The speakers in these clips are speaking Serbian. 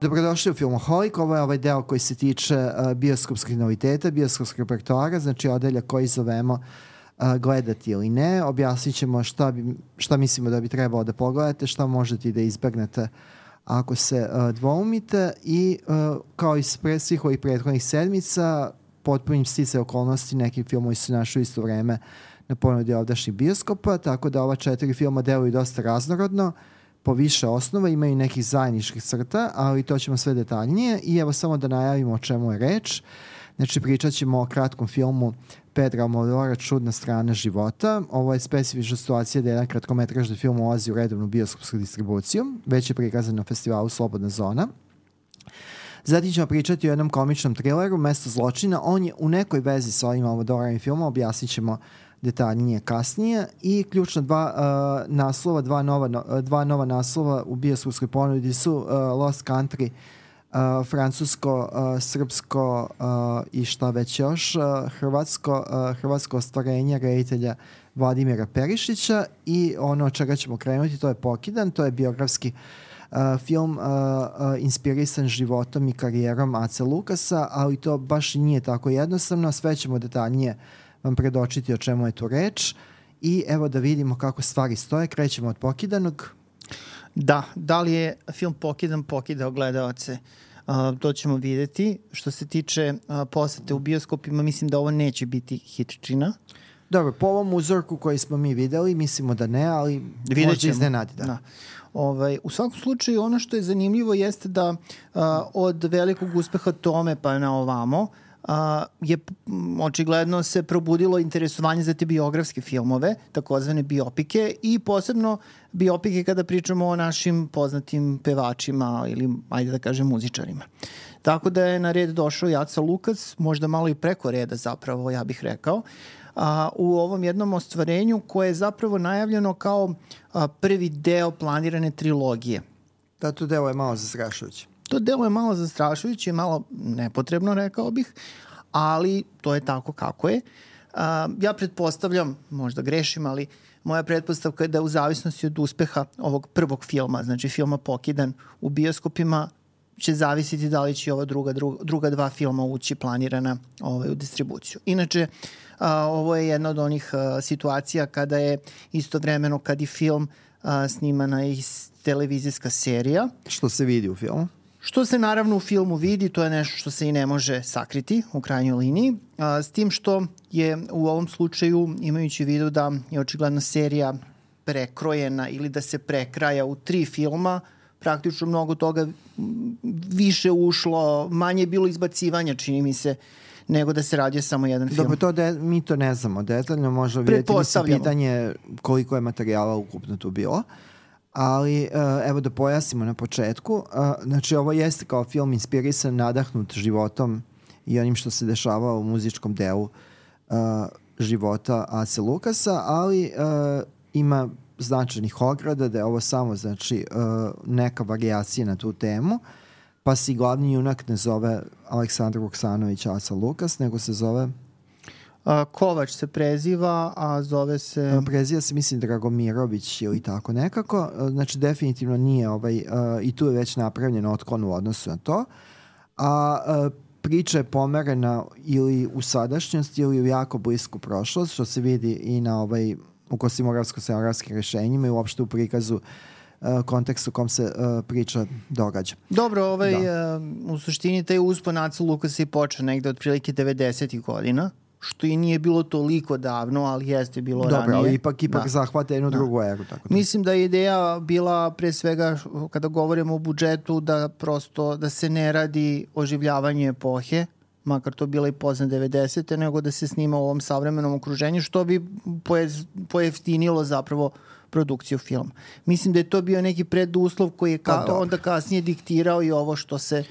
Dobrodošli u Filmoholik, ovo je ovaj deo koji se tiče uh, bioskopskih noviteta, bioskopskog repertoara, znači odelja koji zovemo uh, gledati ili ne. Objasnit ćemo šta, bi, šta mislimo da bi trebalo da pogledate, šta možete i da izbegnete ako se uh, dvoumite i kao i pre svih ovih prethodnih sedmica potpunim stice okolnosti neki filmovi su našli isto vreme na ponudi ovdašnjih bioskopa, tako da ova četiri filma deluju dosta raznorodno. Uh, po više osnova, imaju nekih zajedničkih crta, ali to ćemo sve detaljnije i evo samo da najavimo o čemu je reč. Znači pričat ćemo o kratkom filmu Pedra Almodovara Čudna strana života. Ovo je specifična situacija da jedan kratkometražni film ulazi u redovnu bioskopsku distribuciju. Već je prikazan na festivalu Slobodna zona. Zatim ćemo pričati o jednom komičnom trileru Mesto zločina. On je u nekoj vezi sa ovim Almodovarovim filmom, objasnit ćemo detaljnije kasnije. I ključna dva uh, naslova, dva nova, dva nova naslova u bioskopskoj ponudi su uh, Lost Country, uh, francusko, uh, srpsko uh, i šta već još, uh, hrvatsko, uh, hrvatsko ostvarenje reditelja Vladimira Perišića. I ono od čega ćemo krenuti to je Pokidan, to je biografski Uh, film uh, uh, inspirisan životom i karijerom Ace Lukasa, ali to baš nije tako jednostavno, sve ćemo detaljnije uh, vam predočiti o čemu je tu reč i evo da vidimo kako stvari stoje. Krećemo od pokidanog. Da, da li je film pokidan pokidao gledalce? Uh, to ćemo videti. Što se tiče uh, posete u bioskopima, mislim da ovo neće biti hitčina. Dobro, po ovom uzorku koji smo mi videli, mislimo da ne, ali Vidjet možda iznenadi. Da. da. Ovaj, u svakom slučaju, ono što je zanimljivo jeste da uh, od velikog uspeha Tome pa na ovamo, uh, a, je očigledno se probudilo interesovanje za te biografske filmove, takozvane biopike i posebno biopike kada pričamo o našim poznatim pevačima ili, ajde da kažem, muzičarima. Tako da je na red došao Jaca Lukac, možda malo i preko reda zapravo, ja bih rekao, a, u ovom jednom ostvarenju koje je zapravo najavljeno kao a, prvi deo planirane trilogije. Da, to deo je malo zastrašujuće. To delo je malo zastrašujuće, malo nepotrebno, rekao bih, ali to je tako kako je. Uh, ja pretpostavljam, možda grešim, ali moja pretpostavka je da u zavisnosti od uspeha ovog prvog filma, znači filma Pokidan u bioskopima, će zavisiti da li će ova druga, druga, druga dva filma ući planirana ovaj, u distribuciju. Inače, a, ovo je jedna od onih a, situacija kada je istovremeno kad i film a, snimana i televizijska serija. Što se vidi u filmu? Što se naravno u filmu vidi, to je nešto što se i ne može sakriti u krajnjoj liniji, a, s tim što je u ovom slučaju, imajući vidu da je očigledno serija prekrojena ili da se prekraja u tri filma, praktično mnogo toga više ušlo, manje je bilo izbacivanja, čini mi se, nego da se radi samo jedan film. Dobro, to de, mi to ne znamo detaljno, možda vidjeti mislim pitanje koliko je materijala ukupno tu bilo. Uh, ali uh, evo da pojasnimo na početku. Uh, znači ovo jeste kao film inspirisan, nadahnut životom i onim što se dešava u muzičkom delu uh, života Ace Lukasa, ali ima značajnih ograda da je ovo samo znači neka variacija na tu temu pa se glavni junak ne zove Aleksandar Vuksanović Asa Lukas, nego se zove A, Kovač se preziva, a zove se... Preziva se, mislim, Dragomirović ili tako nekako. Znači, definitivno nije ovaj, uh, i tu je već napravljen otklon u odnosu na to. A uh, priča je pomerena ili u sadašnjost ili u jako blisku prošlost, što se vidi i na ovaj, u kosimoravsko-scenografskim rešenjima i uopšte u prikazu uh, kontekstu u kom se uh, priča događa. Dobro, ovaj, da. uh, u suštini taj uspon Aca Lukasa je počeo negde otprilike 90. godina što i nije bilo toliko davno, ali jeste bilo Dobro, ranije. Dobro, ali ipak, ipak da. zahvata jednu da. drugu eru. Tako da. Mislim da je ideja bila pre svega kada govorimo o budžetu da prosto da se ne radi oživljavanje epohe, makar to bila i pozna 90. nego da se snima u ovom savremenom okruženju, što bi pojeftinilo zapravo produkciju filma. Mislim da je to bio neki preduslov koji je ka, pa, onda kasnije diktirao i ovo što se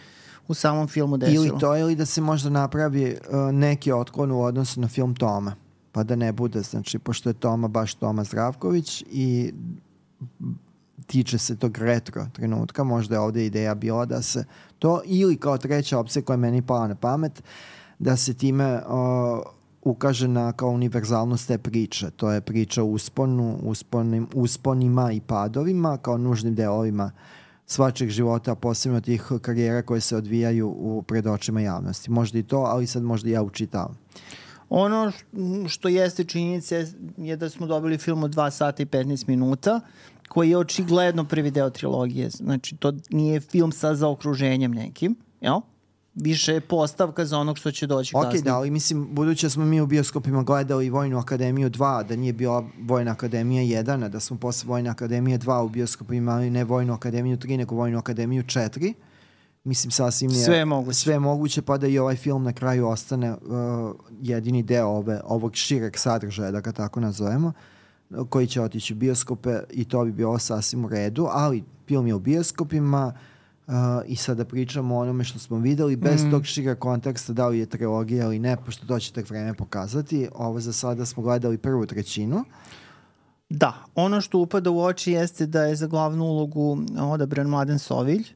u samom filmu desilo. Ili to, ili da se možda napravi uh, neki otklon u odnosu na film Toma. Pa da ne bude, znači, pošto je Toma baš Toma Zdravković i tiče se tog retro trenutka, možda je ovde ideja bila da se to, ili kao treća opcija koja je meni pala na pamet, da se time uh, ukaže na kao univerzalnost te priče. To je priča o usponu, usponim, usponima i padovima, kao nužnim delovima svačeg života, posebno tih karijera koje se odvijaju u pred očima javnosti. Možda i to, ali sad možda ja učitavam. Ono što jeste činjenica je da smo dobili film od 2 sata i 15 minuta, koji je očigledno prvi deo trilogije. Znači, to nije film sa zaokruženjem nekim, jel? Više postavka za onog što će doći okay, kasnije. da, ali mislim, budući da smo mi u bioskopima gledali Vojnu akademiju 2, da nije bila Vojna akademija 1, a da smo posle Vojne akademije 2 u bioskopima imali ne Vojnu akademiju 3, nego Vojnu akademiju 4, mislim sasvim je sve je moguće. sve je moguće pa da i ovaj film na kraju ostane uh, jedini deo ove, ovog šireg sadržaja da ga tako nazovemo koji će otići u bioskope i to bi bilo sasvim u redu ali film je u bioskopima uh, i sada pričamo o onome što smo videli bez mm. tog šira konteksta da li je trilogija ili ne pošto to će tek vreme pokazati ovo za sada smo gledali prvu trećinu Da, ono što upada u oči jeste da je za glavnu ulogu odabran Mladen Sovilj,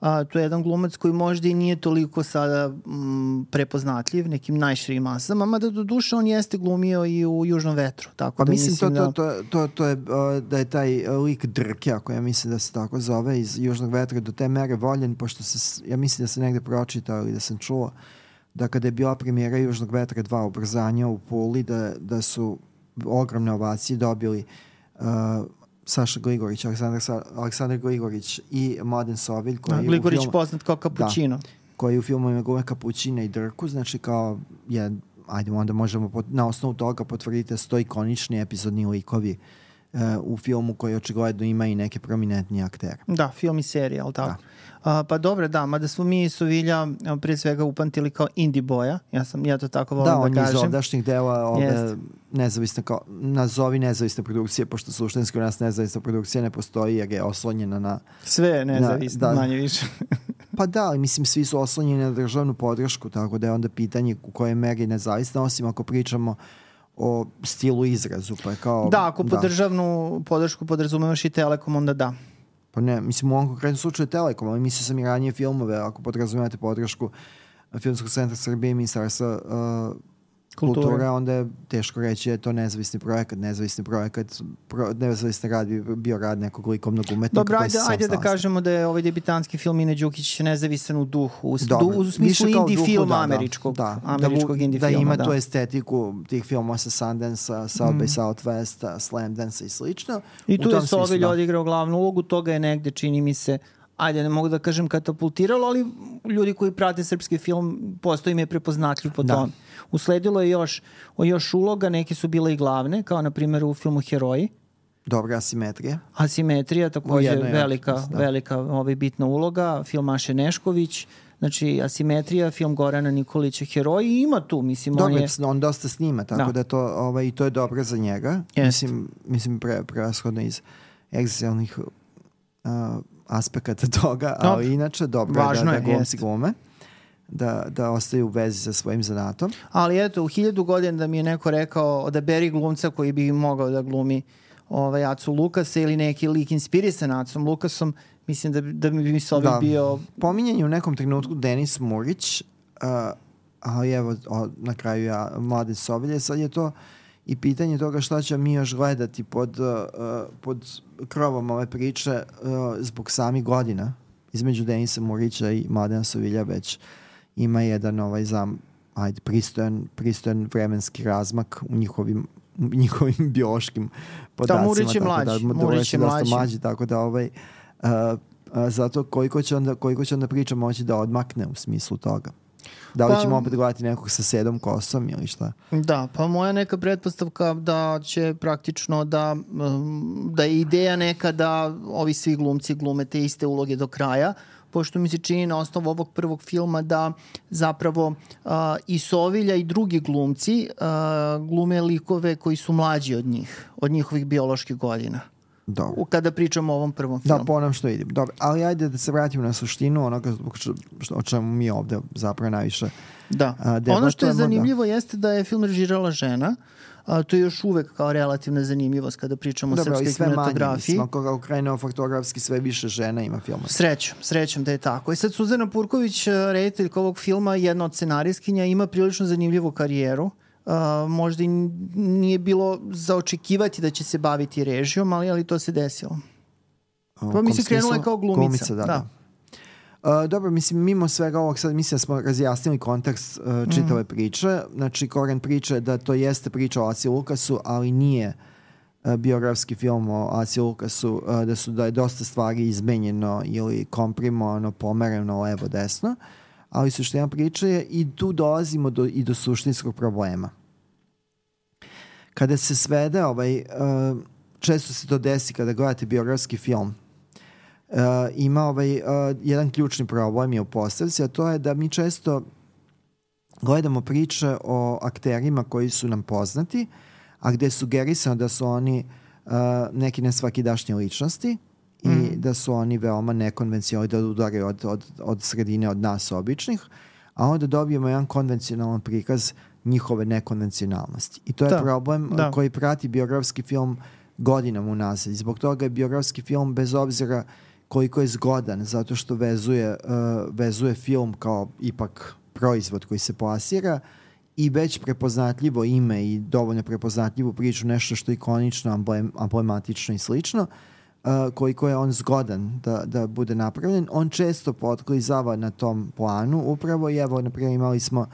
A, to je jedan glumac koji možda i nije toliko sada m, prepoznatljiv nekim najširim masama, mada do duše on jeste glumio i u Južnom vetru. Tako pa da mislim, mislim to, da... to, to, to, to je da je taj lik Drke, ako ja mislim da se tako zove, iz Južnog vetra do te mere voljen, pošto se, ja mislim da se negde pročitao ili da sam čuo da kada je bila premijera Južnog vetra dva ubrzanja u Puli, da, da su ogromne ovacije dobili uh, Saša Gligorić, Aleksandar, Sa, Aleksandar Gligorić i Mladen Sovilj koji A, je Gligorić u filmu, poznat kao Kapućino. Da, koji u filmu ima glume Kapućina i Drku, znači kao je, ajde onda možemo pot, na osnovu toga potvrditi da sto ikonični epizodni likovi uh, u filmu koji očigledno ima i neke prominentni aktere. Da, film i serija, ali tako? Da. A, pa dobro, da, mada smo mi Sovilja pre svega upantili kao indie boja, ja sam, ja to tako volim da, da kažem. Da, on je iz ovdašnjih dela ove Jest. nezavisne, kao, nazovi nezavisne produkcije, pošto suštinski u nas nezavisna produkcija ne postoji jer je oslonjena na... Sve je nezavisno, da, manje više. pa da, ali mislim svi su oslonjeni na državnu podršku, tako da je onda pitanje u kojoj meri nezavisna, osim ako pričamo o stilu izrazu, pa je kao... Da, ako da. po državnu podršku podrazumevaš i Telekom, onda da. Pa ne, mislim u ovom konkretnom slučaju Telekom, ali mislio sam i ranije filmove, ako podrazumijete podršku Filmskog centra Srbije i ministarstva uh, kulture. kulture, onda je teško reći da je to nezavisni projekat, nezavisni projekat, pro, nezavisni rad bi bio rad nekog likovnog umetnika. Dobro, ajde, ajde da kažemo da je ovaj debitanski film Ine Đukić nezavisan u duhu, u, Dobro, u smislu indie duhu, filma da, američkog, da, američkog da, indie da filma. Ima da tu estetiku tih filmova sa Sundance, South mm. by Southwest, Slam Dance i slično. I tu je Sovilj da. odigrao glavnu ulogu, toga je negde, čini mi se, ajde, ne mogu da kažem katapultiralo, ali ljudi koji prate srpski film postoji mi je prepoznatljiv po da. tome. Usledilo je još, još uloga, neke su bile i glavne, kao na primjer u filmu Heroji. Dobra asimetrija. Asimetrija, takođe velika, da. velika ovaj, bitna uloga. Film Maše Nešković, znači asimetrija, film Gorana Nikolića Heroji ima tu, mislim Dobro, on je... on dosta snima, tako da, da to, ovaj, i to je dobro za njega. Jest. Mislim, mislim pre, prevashodno iz egzijalnih uh, aspekata toga, ali Dobre. inače dobro Važno je da, da glumci glume da, da ostaju u vezi sa svojim zanatom. Ali eto, u hiljadu godina da mi je neko rekao odaberi glumca koji bi mogao da glumi ovaj, Acu Lukasa ili neki lik inspirisan Acom Lukasom, mislim da, da mi bi se ovaj da. bio... Pominjen je u nekom trenutku Denis Murić, uh, ali evo o, na kraju ja, Mladen Sobilje, sad je to i pitanje toga šta će mi još gledati pod, uh, pod krovom ove priče uh, zbog samih godina između Denisa Murića i Mladena Sovilja već ima jedan ovaj zam, ajde, pristojan, pristojan vremenski razmak u njihovim njihovim biološkim podacima. Da, Murić je mlađi. Da, Murić je mlađi. mlađi. Tako da ovaj, uh, uh, zato koliko će, onda, koliko će onda priča moći da odmakne u smislu toga. Da li pa, ćemo opet gledati nekog sa sedom kosom ili šta? Da, pa moja neka pretpostavka da će praktično da, um, da je ideja neka da ovi svi glumci glume te iste uloge do kraja, pošto mi se čini na osnovu ovog prvog filma da zapravo uh, i Sovilja i drugi glumci uh, glume likove koji su mlađi od njih, od njihovih bioloških godina. Dobro. Kada pričamo o ovom prvom da, filmu. Da, po nam što vidim. Dobro, ali ajde da se vratimo na suštinu onoga što, o čemu mi ovde zapravo najviše Da. A, ono što je da. zanimljivo da. jeste da je film režirala žena, a, to je još uvek kao relativna zanimljivost kada pričamo Dobro, o srpskoj kinematografiji. Dobro, i sve manje, okrenemo faktografski sve više žena ima filma. Srećom, srećom da je tako. I sad Suzana Purković, rediteljka ovog filma, jedna od scenarijskinja, ima prilično zanimljivu karijeru. Uh, možda i nije bilo za očekivati da će se baviti režijom, ali, ali to se desilo. Pa mi se krenula kao glumica. Glumica, da. da. da. Uh, dobro, mislim, mimo svega ovog sad mislim da smo razjasnili kontekst uh, čitave mm. priče. Znači, koren priče da to jeste priča o Asi Lukasu, ali nije uh, biografski film o Asi Lukasu, uh, da su da je dosta stvari izmenjeno ili komprimovano, pomereno levo desno, ali suština priče je i tu dolazimo do, i do suštinskog problema. Kada se svede ovaj, uh, često se to desi kada gledate biografski film, uh, ima ovaj, uh, jedan ključni problem je u postavci, a to je da mi često gledamo priče o akterima koji su nam poznati, a gde sugerisano da su oni neki nesvakidašnje ličnosti i mm. da su oni veoma nekonvencionalni, da udaraju od, od, od sredine od nas običnih, a onda dobijemo jedan konvencionalan prikaz njihove nekonvencionalnosti. I to je da. problem da. koji prati biografski film godinama unazad. I zbog toga je biografski film bez obzira koliko je zgodan zato što vezuje, uh, vezuje film kao ipak proizvod koji se plasira i već prepoznatljivo ime i dovoljno prepoznatljivu priču, nešto što je ikonično, amblem, emblematično i slično, uh, koliko je on zgodan da, da bude napravljen. On često potklizava na tom planu upravo i evo, naprijed, imali smo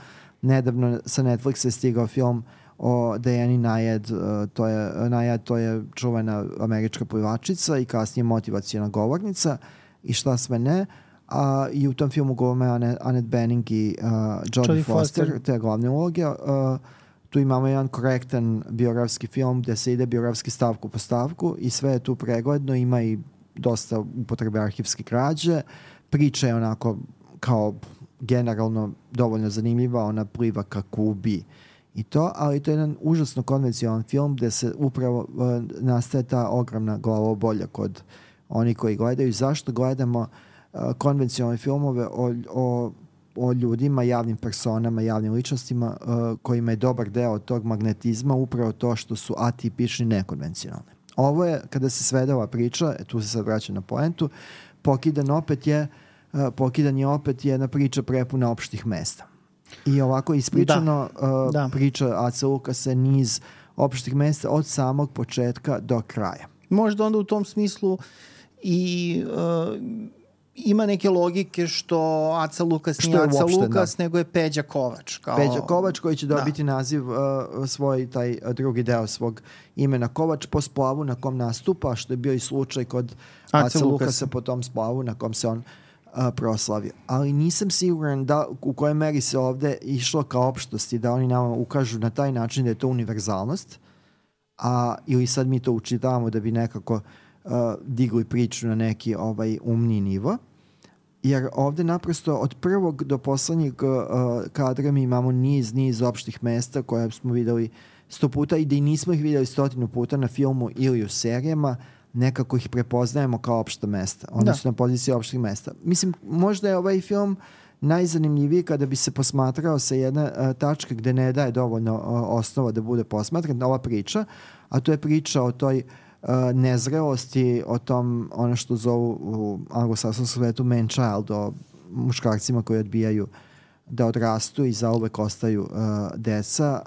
nedavno sa Netflixa stigao film uh, o Dejani Najed, e, to je, Najed to je čuvena američka plivačica i kasnije motivacijona govornica i šta sve ne. A, I u tom filmu govome Annette Bening i uh, Jodie Foster, Foster, te glavne uloge. Uh, tu imamo jedan korektan biografski film gde se ide biografski stavku po stavku i sve je tu pregledno, ima i dosta upotrebe arhivske krađe. Priča je onako kao generalno dovoljno zanimljiva, ona pliva ka Kubi i to, ali to je jedan užasno konvencionalan film gde se upravo uh, nastaje ta ogromna glavobolja kod oni koji gledaju. Zašto gledamo uh, konvencionalne filmove o, o, o ljudima, javnim personama, javnim ličnostima uh, kojima je dobar deo tog magnetizma upravo to što su atipični nekonvencionalne. Ovo je, kada se svede ova priča, e, tu se sad vraća na poentu, pokidan opet je uh, pokidan je opet jedna priča prepuna opštih mesta I ovako ispričano da. Uh, da. priča Aca Lukasa niz opštih mesta od samog početka do kraja. Možda onda u tom smislu i uh, ima neke logike što Aca Lukas nije Aca uopšte, Lukas, da. nego je Peđa Kovač. Kao... Peđa Kovač koji će da. dobiti da. naziv uh, svoj taj drugi deo svog imena Kovač po splavu na kom nastupa, što je bio i slučaj kod Aca, Aca Lukasa. Lukasa po tom splavu na kom se on uh, proslavio. Ali nisam siguran da u kojoj meri se ovde išlo kao opštosti, da oni nama ukažu na taj način da je to univerzalnost, a, ili sad mi to učitavamo da bi nekako uh, digli priču na neki ovaj umni nivo. Jer ovde naprosto od prvog do poslednjeg uh, kadra mi imamo niz, niz opštih mesta koje smo videli sto puta i da i nismo ih videli stotinu puta na filmu ili u serijama, uh, nekako ih prepoznajemo kao opšta mesta. Oni da. su na poziciji opštih mesta. Mislim, možda je ovaj film najzanimljiviji kada bi se posmatrao sa jedne uh, tačke gde ne daje dovoljno uh, osnova da bude posmatran, ova priča, a to je priča o toj uh, nezrelosti, o tom, ono što zovu u anglosasnom svetu man child, o muškarcima koji odbijaju da odrastu i zauvek ostaju uh, deca,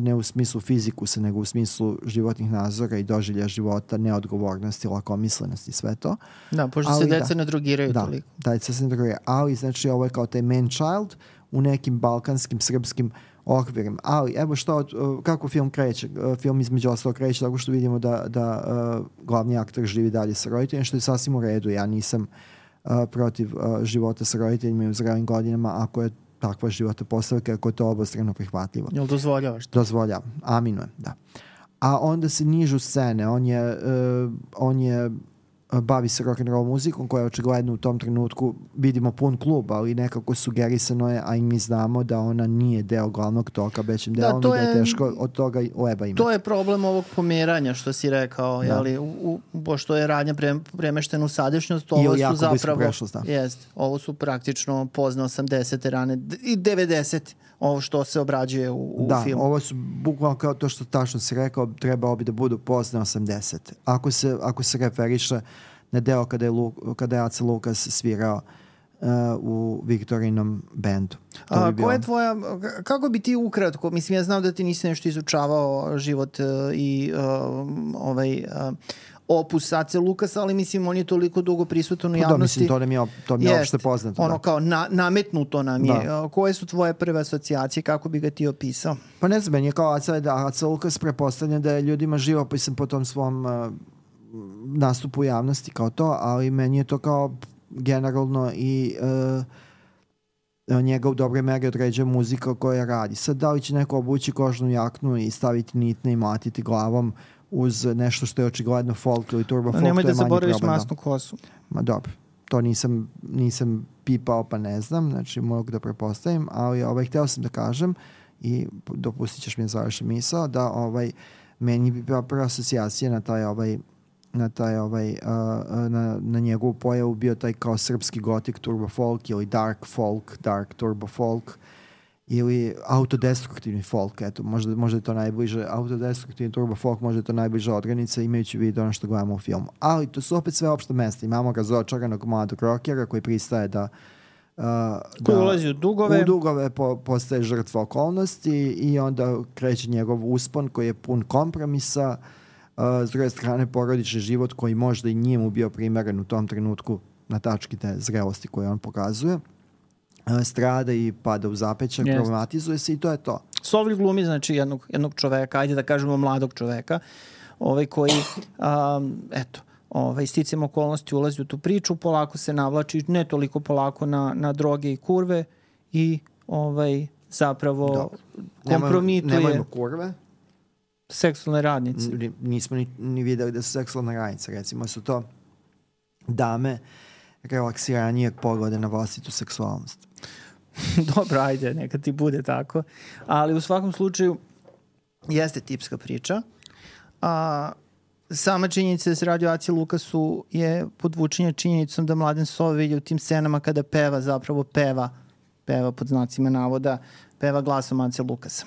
ne u smislu fizikusa, nego u smislu životnih nazora i doživlja života, neodgovornosti, lakomislenosti, sve to. Da, pošto Ali, se deca da, ne drogiraju da, toliko. Da, deca se ne drogiraju. Ali, znači, ovo je kao taj man child u nekim balkanskim, srpskim okvirima. Ali, evo što, kako film kreće? Film između ostalo kreće tako što vidimo da, da uh, glavni aktor živi dalje sa roditeljima, što je sasvim u redu. Ja nisam uh, protiv uh, života sa roditeljima i u zrelim godinama ako je takva života postavka ako je to obostrano prihvatljivo. Jel dozvoljavaš to? Dozvoljavam, aminujem, da. A onda se nižu scene, on je, uh, on je bavi se rock and roll muzikom koja je očigledno u tom trenutku vidimo pun klub, ali nekako sugerisano je, a i mi znamo da ona nije deo glavnog toka većim da, delom da, i da je teško od toga leba imati. To je problem ovog pomeranja što si rekao, da. jeli, u, u, pošto je radnja pre, premeštena u sadašnjost, ovo su zapravo prešlost, da. jest, ovo su praktično pozne 80. rane i 90 ovo što se obrađuje u, u da, filmu. Da, ovo su bukvalno kao to što tačno si rekao, trebao bi da budu pozne 80. Ako se, ako se referiše na deo kada je, Lu, kada je Aca Lukas svirao uh, u Viktorinom bendu. To A, bi ko je tvoja, kako bi ti ukratko, mislim ja znam da ti nisi nešto izučavao život uh, i uh, ovaj uh, opus Ace Lukasa, ali mislim on je toliko dugo prisutan u Pa da, javnosti. mislim, to nam je, to mi je opšte poznato. Ono da. kao na, nametnuto nam je. Da. A, Koje su tvoje prve asocijacije, kako bi ga ti opisao? Pa ne znam, meni je kao Aca, da Aca Lukas prepostavlja da je ljudima živo, pa sam po tom svom uh, nastupu u javnosti kao to, ali meni je to kao generalno i uh, njega u dobre mere određuje muzika koja radi. Sad, da li će neko obući kožnu jaknu i staviti nitne i mlatiti glavom uz nešto što je očigledno folk ili turbo folk, Nemoj to da je manji zaboraviš da. masnu kosu. Ma dobro, to nisam, nisam pipao pa ne znam, znači mogu da prepostavim, ali ovaj, hteo sam da kažem i dopustit ćeš mi da završim misao, da ovaj, meni bi bila prva asocijacija na taj ovaj na taj ovaj uh, uh, na, na njegovu pojavu bio taj kao srpski gotik turbo folk ili dark folk, dark turbo folk ili autodestruktivni folk, eto, možda, možda je to najbliže, autodestruktivni turbo folk, možda je to najbliža odrednica imajući u vidu ono što gledamo u filmu. Ali to su opet sve opšte mesta. Imamo razočaranog mladog rokera koji pristaje da uh, Koji da, ulazi u dugove. u dugove po, postaje žrtva okolnosti i onda kreće njegov uspon koji je pun kompromisa, uh, s druge strane porodični život koji možda i njemu bio primeren u tom trenutku na tački te zrelosti koje on pokazuje. Uh, strada i pada u zapećak, Jeste. problematizuje se i to je to. Solvit glumi znači jednog, jednog čoveka, ajde da kažemo mladog čoveka, ovaj koji, um, eto, ovaj, sticam okolnosti ulazi u tu priču, polako se navlači, ne toliko polako na, na droge i kurve i ovaj, zapravo Dobro. kompromituje Nemojmo kurve. seksualne radnice. Ni- Nismo ni, ni videli da su seksualne ranice. Recimo su to dame relaksiranijeg pogleda na vlastitu seksualnost. Dobro, ajde, neka ti bude tako. Ali u svakom slučaju jeste tipska priča. A, sama činjenica da se radi o Aci Lukasu je podvučenje činjenicom da Mladen Sovilj u tim scenama kada peva, zapravo peva, peva pod znacima navoda, peva glasom Ace Lukasa.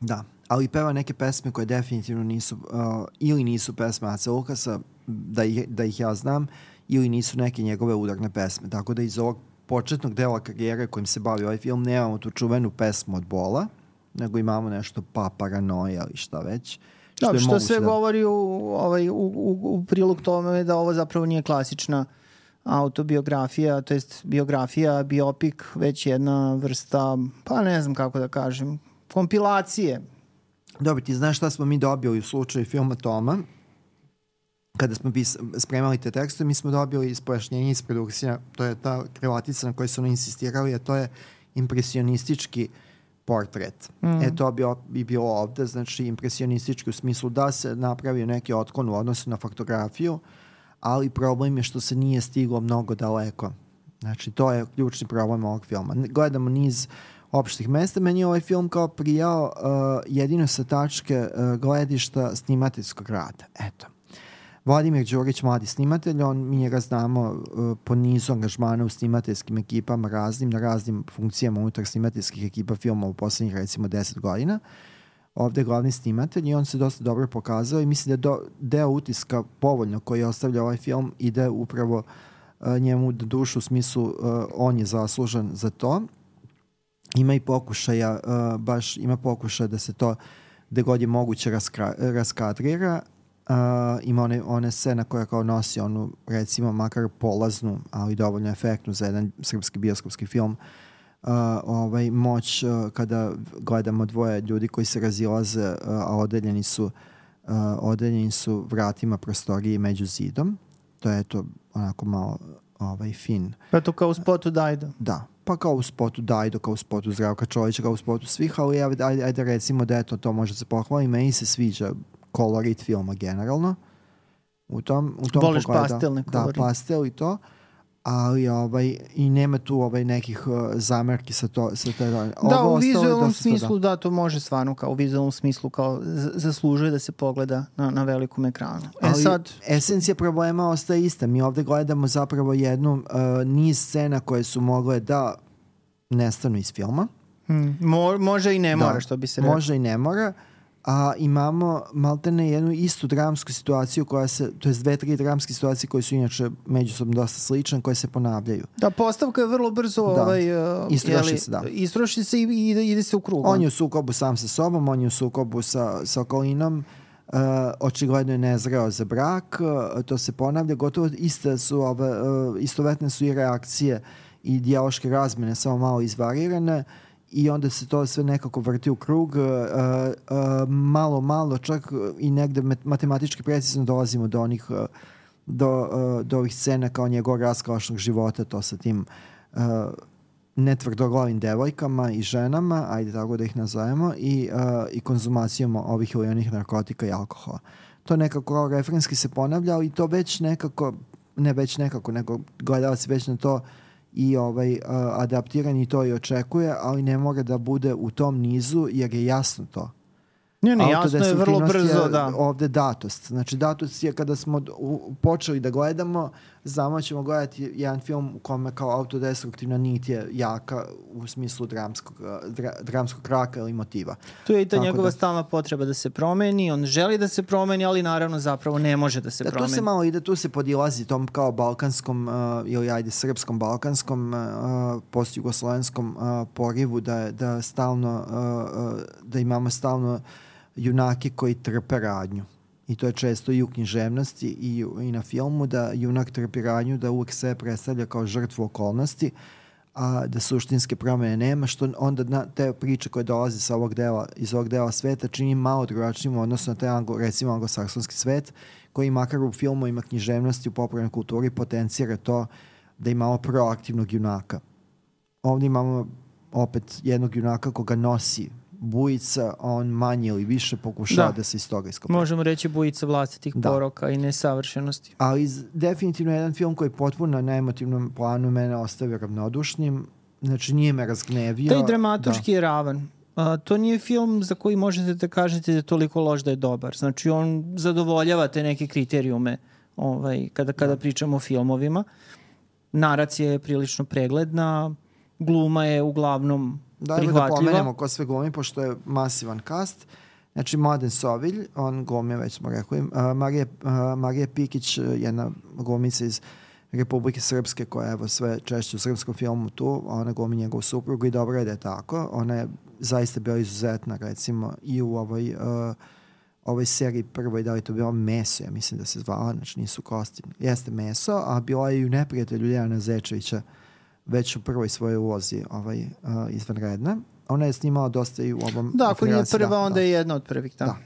Da, ali peva neke pesme koje definitivno nisu, uh, ili nisu pesme Ace Lukasa, da ih, da ih ja znam, ili nisu neke njegove udarne pesme. Tako da iz ovog početnog dela karijere kojim se bavi ovaj film nemamo tu čuvenu pesmu od Bola, nego imamo nešto pa paranoja ili šta već. Što, je što sve da- govori u, ovaj, u, u, u prilog tome da ovo zapravo nije klasična autobiografija, to jest biografija, biopik, već jedna vrsta, pa ne znam kako da kažem, kompilacije. Dobro, ti znaš šta smo mi dobili u slučaju filma Toma? Kada smo pis, spremali te tekste, mi smo dobili iz pojašnjenja iz produkcija, to je ta krilatica na kojoj su oni insistirali, a to je impresionistički portret. Mm. E to bi, bi bilo ovde, znači impresionistički u smislu da se napravio neki otklon u odnosu na faktografiju, ali problem je što se nije stiglo mnogo daleko. Znači, to je ključni problem ovog filma. Gledamo niz opštih mesta. Meni je ovaj film kao prijao uh, jedino sa tačke uh, gledišta snimateljskog rada. Eto. Vladimir Đurić, mladi snimatelj, on, mi njega znamo uh, po nizu angažmana u snimateljskim ekipama raznim, na raznim funkcijama unutar snimateljskih ekipa filma u poslednjih recimo 10 godina. Ovde je glavni snimatelj i on se dosta dobro pokazao i mislim da do, deo utiska povoljno koji ostavlja ovaj film ide upravo uh, njemu da dušu u smislu uh, on je zaslužan za to. Ima i pokušaja, uh, baš ima pokušaja da se to gde god je moguće raskra, raskadrira. Uh, ima one, one scene koja kao nosi onu, recimo, makar polaznu, ali dovoljno efektnu za jedan srpski bioskopski film, uh, ovaj, moć uh, kada gledamo dvoje ljudi koji se razilaze, uh, a odeljeni su, uh, odeljeni su vratima prostorije među zidom. To je to onako malo ovaj, fin. Pa to kao u spotu Dajdo. Da, pa kao u spotu Dajdo, kao u spotu Zdravka Čolića, kao u spotu svih, ali ajde, ajde, recimo da eto, to može se pohvaliti. Meni se sviđa kolorit filma generalno. U tom, u tom Voliš pogledu. pastelne Da, kolorite. pastel i to. Ali ovaj, i nema tu ovaj nekih uh, zamerki sa to. Sa te, Da, Ovo u ostalo je vizualnom dosta, smislu da. to može stvarno kao u vizualnom smislu kao zaslužuje da se pogleda na, na velikom ekranu. E Ali sad, esencija problema ostaje ista. Mi ovde gledamo zapravo jednu uh, niz scena koje su mogle da nestanu iz filma. hmm, mo, može i ne mora što bi se rekao. Može i ne mora, a imamo maltene jednu istu dramsku situaciju koja se, to je dve, tri dramske situacije koje su inače međusobno dosta slične, koje se ponavljaju. Da, postavka je vrlo brzo Da. ovaj, uh, Istroši jeli, se, da. Istroši se i ide, ide se u krug. On je u sukobu sam sa sobom, on je u sukobu sa, sa okolinom, uh, očigledno je nezreo za brak, uh, to se ponavlja, gotovo iste su, ove, uh, istovetne su i reakcije i dijaloške razmene, samo malo izvarirane i onda se to sve nekako vrti u krug, uh, uh, malo, malo, čak i negde matematički precizno dolazimo do onih uh, do, uh, do ovih scena kao njegov raskalašnog života, to sa tim uh, netvrdoglavim devojkama i ženama, ajde tako da ih nazovemo, i, uh, i konzumacijom ovih ili onih narkotika i alkohola. To nekako kao referenski se ponavlja, ali to već nekako, ne već nekako, nego gledalac već na to i ovaj uh, adaptiran i to i očekuje, ali ne mora da bude u tom nizu jer je jasno to. Ne, ne, jasno je vrlo brzo, je da. Ovde datost. Znači datost je kada smo u, počeli da gledamo, znamo ćemo gledati jedan film u kome kao autodestruktivna nit je jaka u smislu dramskog, uh, dra, dramskog kraka ili motiva. Tu je i ta Tako njegova da- stalna potreba da se promeni, on želi da se promeni, ali naravno zapravo ne može da se Da, tu promeni. se malo ide, tu se podilazi tom kao balkanskom uh, ili ajde srpskom balkanskom uh, postjugoslovenskom uh, porivu da, da stalno uh, uh, da imamo stalno junake koji trpe radnju. I to je često i u književnosti i, i na filmu da junak trpi radnju, da uvek se predstavlja kao žrtvu okolnosti, a da suštinske promene nema, što onda na te priče koje dolaze sa ovog dela, iz ovog dela sveta čini malo drugačijim u odnosu na taj anglo, recimo anglosaksonski svet, koji makar u filmu ima književnosti u popularnoj kulturi potencira to da imamo proaktivnog junaka. Ovdje imamo opet jednog junaka koga nosi bujica, on manje ili više pokušava da, Da. da se iz toga iskopa. Možemo reći bujica vlastitih Da. poroka i nesavršenosti. Ali definitivno jedan film koji potpuno na emotivnom planu mene ostavio ravnodušnim. Znači nije me razgnevio. Taj dramatuški je ravan. A, to nije film za koji možete da kažete da je toliko loš da je dobar. Znači on zadovoljava te neke kriterijume ovaj, kada, kada pričamo o filmovima. Naracija je prilično pregledna, gluma je uglavnom Da, evo da pomenemo ko sve glumi, pošto je masivan kast. Znači, Mladen Sovilj, on glumi, već smo rekli, uh, Marija, uh, Marija Pikić, uh, jedna glumica iz Republike Srpske, koja je evo sve češće u srpskom filmu tu, ona glumi njegovu suprugu i dobro je da je tako. Ona je zaista bila izuzetna, recimo, i u ovoj, uh, ovoj seriji prvoj, da li to bilo Meso, ja mislim da se zvala, znači nisu kosti. Jeste Meso, a bila je i u Neprijatelju Ljana Zečevića, već u prvoj svojoj ulozi ovaj, uh, izvanredna. Ona je snimala dosta i u ovom... Da, ako nije prva, da, onda da. je jedna od prvih. Da, Da.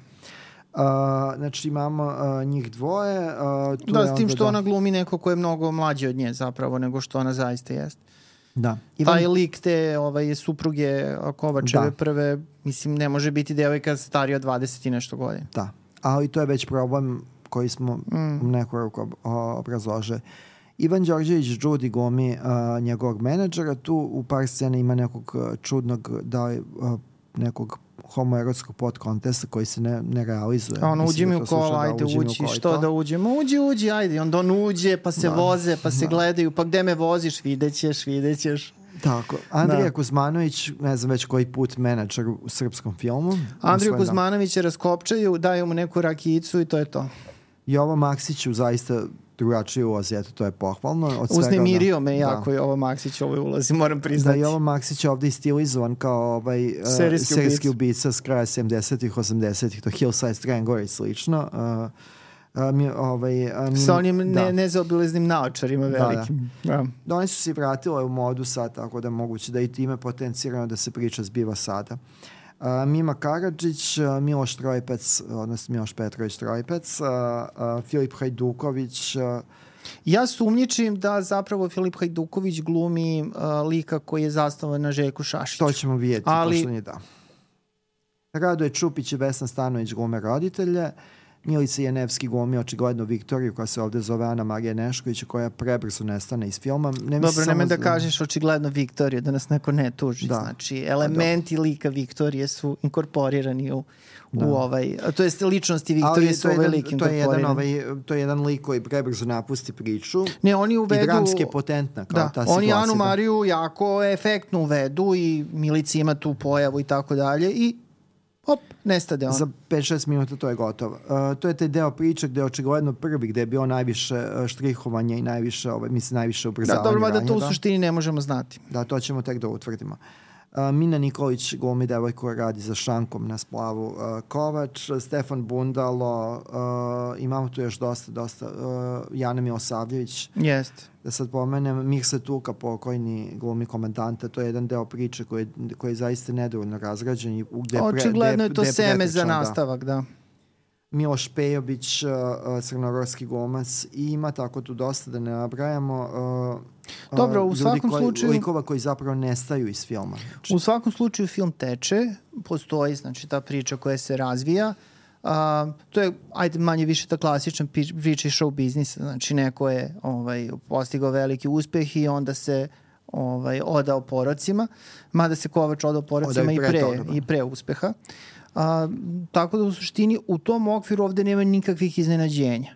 Uh, znači imamo uh, njih dvoje. Uh, tu da s tim što da, ona glumi neko ko je mnogo mlađi od nje zapravo nego što ona zaista jeste. Da. Ivan... Taj lik te ovaj, supruge Kovačeve Da. prve, mislim, ne može biti devojka starija od 20 i nešto godina. Da. Ali to je već problem koji smo Mm. u neku ruku ob- o- obrazložili. Ivan Đorđević Đudi glumi uh, njegovog menadžera. Tu u par scena ima nekog čudnog da li, uh, nekog homoerotskog podkontesta koji se ne, ne realizuje. A ono, uđi da mi to u kola, da, ajde uđi uđi, što to. da uđemo? Uđi, uđi, ajde. Onda on uđe, pa se Da. voze, pa se Da. gledaju, pa gde me voziš, videćeš, videćeš. Tako. Andrija Da. Kuzmanović, ne znam već koji put menadžer u srpskom filmu. Andriju da. Kuzmanovića raskopčaju, daju mu neku rakijicu i to je to. Jovo Maksiću zaista drugačiji ulaz, eto, to je pohvalno. Od svega, Uznemirio me da. jako je ovo Maksić u ovoj ulazi, moram Da, priznati. Jovo Maksić je ovde i stilizovan kao ovaj, uh, Serijski serijski ubica. ubica s kraja 70-ih, 80-ih, to Hillside Strangler i slično. Uh, uh, mi, ovaj, mi, Sa onim da. ne, nezaobileznim naočarima Da, da. velikim. Da. Da, oni su se vratile u modu sad, tako da moguće da i time potencirano da se priča zbiva sada. Uh, Mima Karadžić, uh, Miloš Trojpec, odnosno Miloš Petrović Trojpec, uh, uh, Filip Hajduković, uh, Ja sumnjičim da zapravo Filip Hajduković glumi uh, lika koji je zastavan na Željku Šašiću. To ćemo vidjeti, Ali- pošto nije da. Radoje Čupić i Vesna Stanović glume roditelje. Milica Jenevski glumi očigledno Viktoriju koja se ovde zove Ana Marija Nešković koja prebrzo nestane iz filma. Ne Dobro, nemoj da kažeš očigledno Viktoriju, da nas neko ne tuži. Da. Znači, elementi lika Viktorije su inkorporirani u, Da. u ovaj, to jest ličnosti Viktorije to su ovaj lik to, je jedan, ovaj, to je jedan lik koji prebrzo napusti priču. Ne, oni uvedu... I dramski je potentna kao Da, ta oni situacija. Anu da. Mariju jako efektno uvedu i Milici ima tu pojavu i tako dalje i hop, nestade on. Za 5-6 minuta to je gotovo. Uh, to je taj deo priče gde je očigledno prvi, gde je bio najviše uh, štrihovanja i najviše, ovaj, mislim, najviše Da, ubrzavanja. dobro, mada to u da. suštini ne možemo znati. Da, to ćemo tek da utvrdimo. Uh, Mina Nikolić glumi devojku koja radi za šankom na splavu uh, Kovač, Stefan Bundalo, uh, imamo tu još dosta, dosta, uh, Jana Milosavljević, Jeste. da sad pomenem, Mirsa Tuka, pokojni glumi komandanta, to je jedan deo priče koji, koji je zaista nedovoljno razgrađen. i Gde pre- Očigledno gde je to seme za da. nastavak, da. Miloš Pejović, uh, uh, crnogorski glumac i ima tako tu dosta da ne nabrajamo. Uh, Dobro, u svakom koji, slučaju- Likova koji zapravo nestaju iz filma. Znači, U svakom slučaju film teče, postoji znači ta priča koja se razvija. A, to je, ajde, manje više ta klasična priča iz show biznisa. Znači, neko je ovaj, postigao veliki uspeh i onda se ovaj, odao porocima, mada se Kovač odao porocima Odao i i pre pre, toga, da. i pre uspeha. A, tako da u suštini u tom okviru ovde nema nikakvih iznenađenja.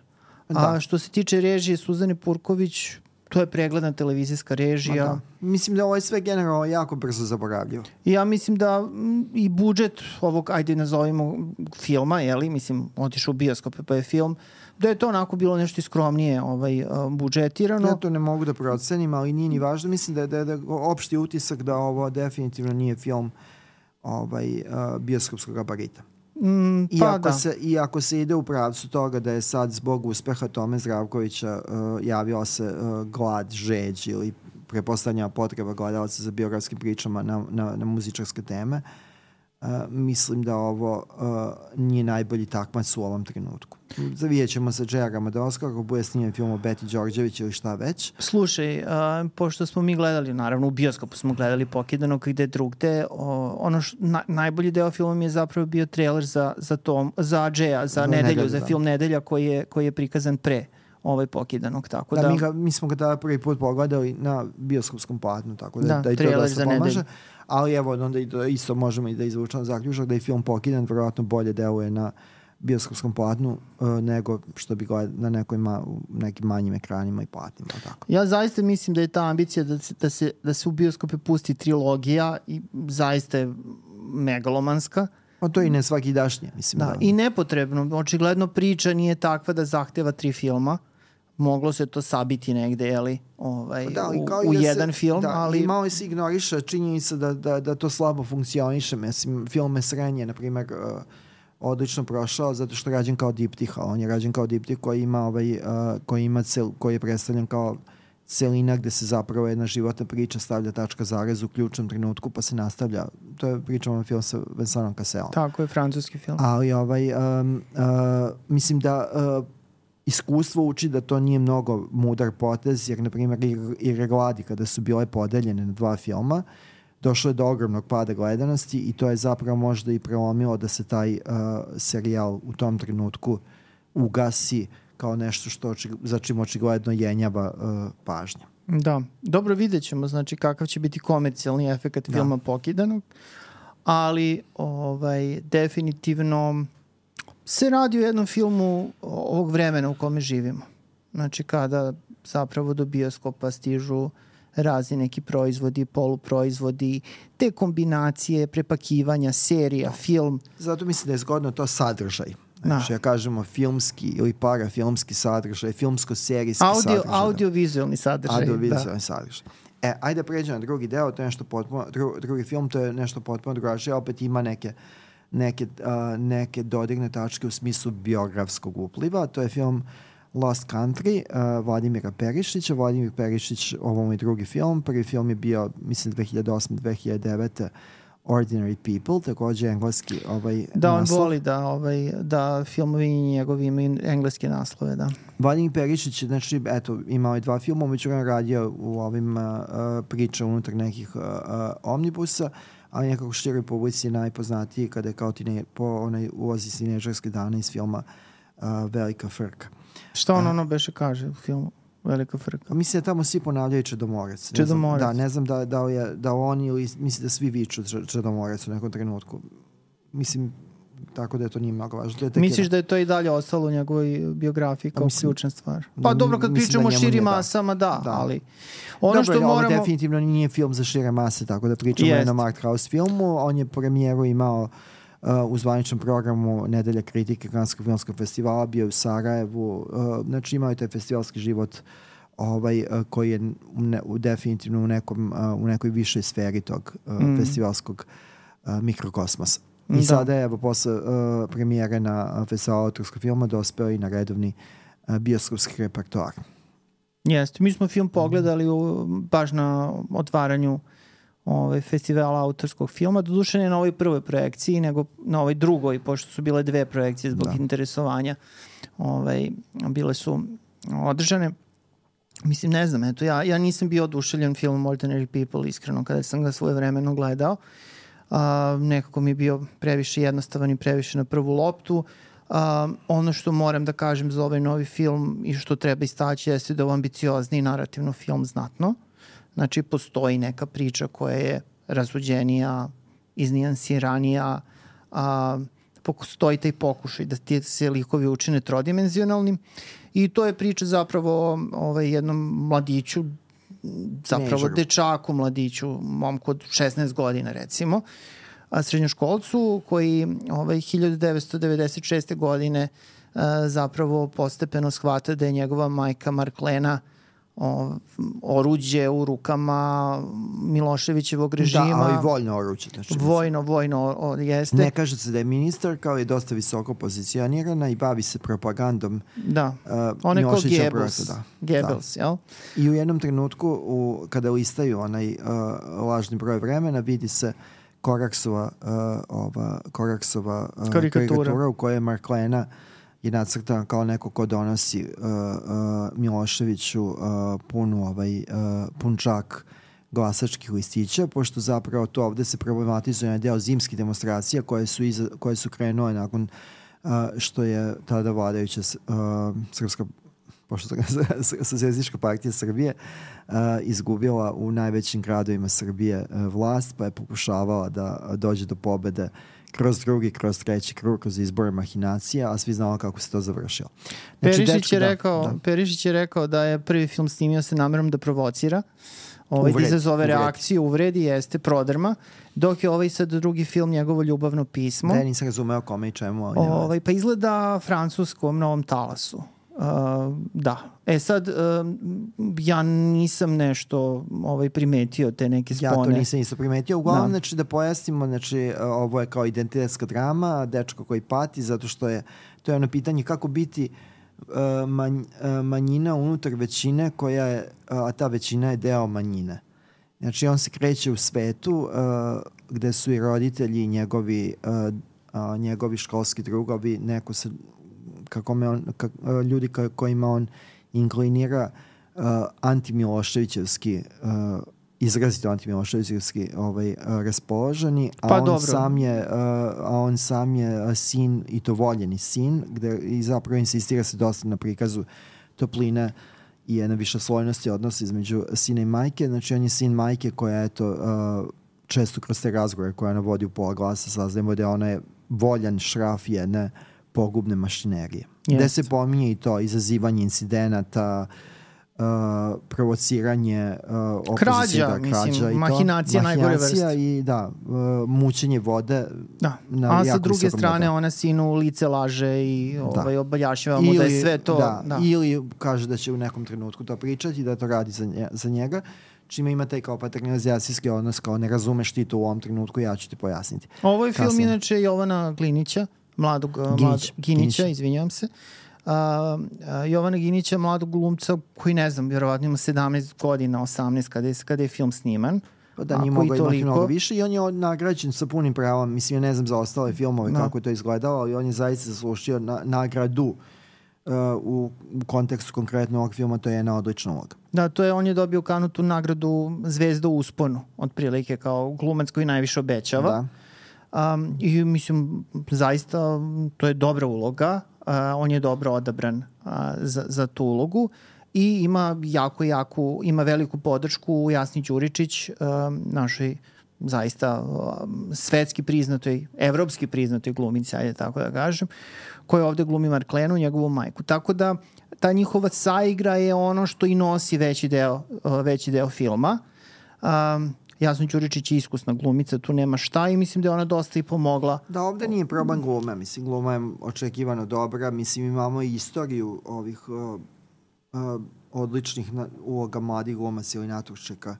Da. A što se tiče režije Suzane Purković, to je pregledna televizijska režija. da. Mislim da ovo je sve generalno jako brzo zaboravljivo. Ja mislim da mm, i budžet ovog, ajde nazovimo, filma, jeli, mislim, otišao u bioskope pa je film, da je to onako bilo nešto iskromnije ovaj, budžetirano. Ja to ne mogu da procenim, ali nije ni važno. Mislim da je, da je, da opšti utisak da ovo definitivno nije film ovaj, bioskopskog gabarita. Mm, pa Iako, da. se, iako se ide u pravcu toga da je sad zbog uspeha Tome Zdravkovića uh, javio se uh, glad, žeđ ili prepostavljanja potreba gledalaca za biografskim pričama na, na, na muzičarske teme, uh, mislim da ovo uh, nije najbolji takmac u ovom trenutku. Zavijet ćemo sa Džerama da Oskar, ako bude snimljen film o Beti Đorđević ili šta već. Slušaj, a, pošto smo mi gledali, naravno u bioskopu smo gledali Pokidanog gde drugde, o, ono š, na, najbolji deo filma mi je zapravo bio trailer za, za, tom, za Džeja, za, Za nedelju, Nedelju, za da. film Nedelja koji je, koji je prikazan pre ovaj Pokidanog, tako Da, da... mi, ga, mi smo ga tada prvi put pogledali na bioskopskom platnu, tako da, Da, da, i to dosta pomaže. nedelju. Ali evo, onda da isto možemo i da izvučemo zaključak da je film pokidan, verovatno bolje deluje na bioskopskom platnu uh, nego što bi gled, na nekoj ma, nekim manjim ekranima i platnima. Tako. Ja zaista mislim da je ta ambicija da se, da se, da se u bioskope pusti trilogija i zaista je megalomanska. A to je i ne svaki dašnje, mislim. Da, i nepotrebno. Očigledno priča nije takva da zahteva tri filma. Moglo se to sabiti negde, jeli, ovaj, da, ali u, kao i u da se- jedan film, da, ali... I malo se ignoriše činjenica da, da, da to slabo funkcioniše. Mislim, film Mesrenje, na primjer, uh, odlično prošao zato što je rađen kao diptih, a on je rađen kao diptih koji ima, ovaj, uh, koji, ima cel, koji je predstavljen kao celina gde se zapravo jedna životna priča stavlja tačka zarez u ključnom trenutku pa se nastavlja. To je pričamo film sa Vincentom Casselom. Tako je, francuski film. Ali ovaj, um, uh, mislim da uh, iskustvo uči da to nije mnogo mudar potez, jer na primjer i, Regladi kada su bile podeljene na dva filma, došlo je do ogromnog pada gledanosti i to je zapravo možda i prelomilo da se taj uh, serijal u tom trenutku ugasi kao nešto što oči, za čim očigledno jenjava uh, pažnja. Da, dobro vidjet ćemo znači kakav će biti komercijalni efekt filma Pokidanog, ali ovaj, definitivno se radi o jednom filmu ovog vremena u kome živimo. Znači kada zapravo do bioskopa stižu razni neki proizvodi, poluproizvodi, te kombinacije, prepakivanja, serija, film. Zato mislim da je zgodno to sadržaj. Znači, Da. ja kažemo filmski ili parafilmski sadržaj, filmsko-serijski Audio, sadržaj. da. audiovizualni sadržaj. Audiovizualni da. sadržaj. E, ajde da pređemo na drugi deo, to je nešto potpuno, dru, drugi film, to je nešto potpuno drugačije, opet ima neke, neke, uh, neke dodirne tačke u smislu biografskog upliva. To je film Lost Country uh, Vladimira Perišića. Vladimir Perišić, ovo mu je drugi film. Prvi film je bio, mislim, 2008-2009 Ordinary People, takođe engleski ovaj Da, on naslov. voli da, ovaj, da filmovi njegovi imaju engleske naslove, da. Vladimir Perišić, znači, eto, imao je dva filma, umeđu radio u ovim uh, uh, priča unutar nekih uh, uh, omnibusa, ali nekako široj publici je najpoznatiji kada je kao tine, po onaj ulazi s tineđerske dane iz filma uh, Velika frka. Šta on ono beše kaže u filmu? Velika frka. A Mislim da tamo svi ponavljaju Čedomorec. Ne Čedomorec. Znam, da, ne znam da, da, li je, da on ili mislim da svi viču Če- Čedomorec u nekom trenutku. Mislim, tako da je to nije mnogo važno. To je Misliš da je to i dalje ostalo u njegovoj biografiji kao mislim- ključna stvar? da, Pa dobro, kad da pričamo o njemu širim da. masama, da, Da. ali ono Dobro, što ovo moramo... definitivno nije film za šire mase, tako da pričamo o jednom art house filmu. On je premijeru imao uh, u zvaničnom programu Nedelja kritike Kanskog filmskog festivala, bio je u Sarajevu, uh, znači imao je taj festivalski život ovaj uh, koji je ne, u, definitivno u nekom uh, u nekoj višoj sferi tog uh, mm. festivalskog uh, mikrokosmosa. I da. sada je, evo, posle uh, premijere na festivalu autorskog filma dospeo i na redovni uh, bioskopski repertoar. Jeste, mi smo film pogledali u, baš na otvaranju ovaj, festivala autorskog filma, doduše ne na ovoj prvoj projekciji, nego na ovoj drugoj, pošto su bile dve projekcije zbog da. interesovanja, ovaj, bile su održane. Mislim, ne znam, eto, ja, ja nisam bio oduševljen filmom Ordinary People, iskreno, kada sam ga svoje vremeno gledao. A, nekako mi je bio previše jednostavan i previše na prvu loptu. A, ono što moram da kažem za ovaj novi film i što treba istaći jeste da je ambiciozni narativno film znatno. Znači, postoji neka priča koja je razvođenija, iznijansiranija, a, postoji taj pokušaj da ti se likovi učine trodimenzionalnim i to je priča zapravo o ovaj, jednom mladiću, zapravo Nežaru. dečaku, mladiću, momku od 16 godina recimo, a srednjoškolcu koji ovaj, 1996. godine zapravo postepeno shvata da je njegova majka Marklena o, oruđe u rukama Miloševićevog da, režima. Da, ali vojno oruđe. Znači, vojno, vojno o, jeste. Ne kaže se da je ministar kao je dosta visoko pozicionirana i bavi se propagandom da. Uh, On je kao Goebbels. Da. Goebbels, da. jel? I u jednom trenutku, u, kada listaju onaj uh, lažni broj vremena, vidi se Koraksova, uh, ova, Koraksova uh, karikatura. karikatura u kojoj je Marklena uh, je nacrtan kao neko ko donosi uh, uh, Miloševiću uh, punu, ovaj, uh, pun čak glasačkih listića, pošto zapravo to ovde se problematizuje na deo zimskih demonstracija koje su, iza, koje su krenule nakon uh, što je tada vladajuća uh, srpska pošto Socijalistička partija Srbije uh, izgubila u najvećim gradovima Srbije uh, vlast, pa je pokušavala da dođe do pobede uh, kroz drugi, kroz treći krug, kroz izbore mahinacija, a svi znamo kako se to završilo. Znači, Perišić, dečko, je da, rekao, da. Perišić je rekao da je prvi film snimio se namerom da provocira, ovaj, da izazove uvredi. reakciju, uvredi, jeste, prodrma, dok je ovaj sad drugi film, njegovo ljubavno pismo. Da, nisam razumeo kome i čemu. Ovaj, pa izgleda francuskom novom talasu. Uh, da. E sad, uh, ja nisam nešto ovaj, primetio te neke spone. Ja to nisam isto primetio. Uglavnom, da. znači, da pojasnimo, znači, ovo je kao identitetska drama, dečko koji pati, zato što je, to je ono pitanje kako biti uh, manj, uh, manjina unutar većine koja je, a ta većina je deo manjine. Znači, on se kreće u svetu uh, gde su i roditelji i njegovi, uh, uh, njegovi školski drugovi, neko se kako me on, ka, e, ljudi ka, kojima on inklinira uh, antimiloševićevski uh, izrazito antimiloševićevski ovaj uh, raspoloženi, a pa, on dobro. sam je uh, a on sam je sin i to voljeni sin gde i zapravo insistira se dosta na prikazu topline i jedna viša slojnosti odnosa između sina i majke. Znači on je sin majke koja eto uh, često kroz te razgovore koja ona vodi u pola glasa saznajemo da ona je voljan šraf jedne uh, pogubne mašinerije. Yes. Gde se pominje i to izazivanje incidenata, uh, provociranje uh, krađa, da, krađa mislim, i mahinacija, to. najgore vrste. i da, uh, mučenje vode. Da. Na A sa druge strane ona sinu lice laže i da. ovaj, obaljašiva mu da je sve to. Da, da. Ili kaže da će u nekom trenutku to pričati, da to radi za, nje, za njega čime ima taj kao paternizacijski odnos, kao ne razumeš ti to u ovom trenutku, ja ću ti pojasniti. Ovo je film inače Jovana Glinića, mladog Ginić, mlad, Ginića, Ginić. izvinjavam se. Uh, uh, Jovana Ginića, mladog glumca koji ne znam, vjerovatno ima 17 godina, 18 kada je, kada je film sniman. Pa da nije mogao imati mnogo više i on je nagrađen sa punim pravom. Mislim, ja ne znam za ostale filmove no. Da. kako je to izgledalo, ali on je zaista zaslušio na, nagradu uh, u, u kontekstu konkretno ovog filma, to je jedna odlična uloga. Da, to je, on je dobio kanu tu nagradu Zvezda u usponu, otprilike kao glumac koji najviše obećava. Da Um, I mislim, zaista to je dobra uloga. Uh, on je dobro odabran uh, za, za tu ulogu i ima jako, jako, ima veliku podršku Jasni Đuričić, uh, našoj zaista uh, svetski priznatoj, evropski priznatoj glumici, ajde tako da kažem, koja ovde glumi Marklenu, njegovu majku. Tako da ta njihova saigra je ono što i nosi veći deo, uh, veći deo filma. Um, Jasno Ćuričić je iskusna glumica, tu nema šta i mislim da je ona dosta i pomogla. Da, ovde nije problem glume, mislim, gluma je očekivano dobra, mislim, imamo i istoriju ovih uh, uh, odličnih na, uloga mladih glumaca ili naturčeka,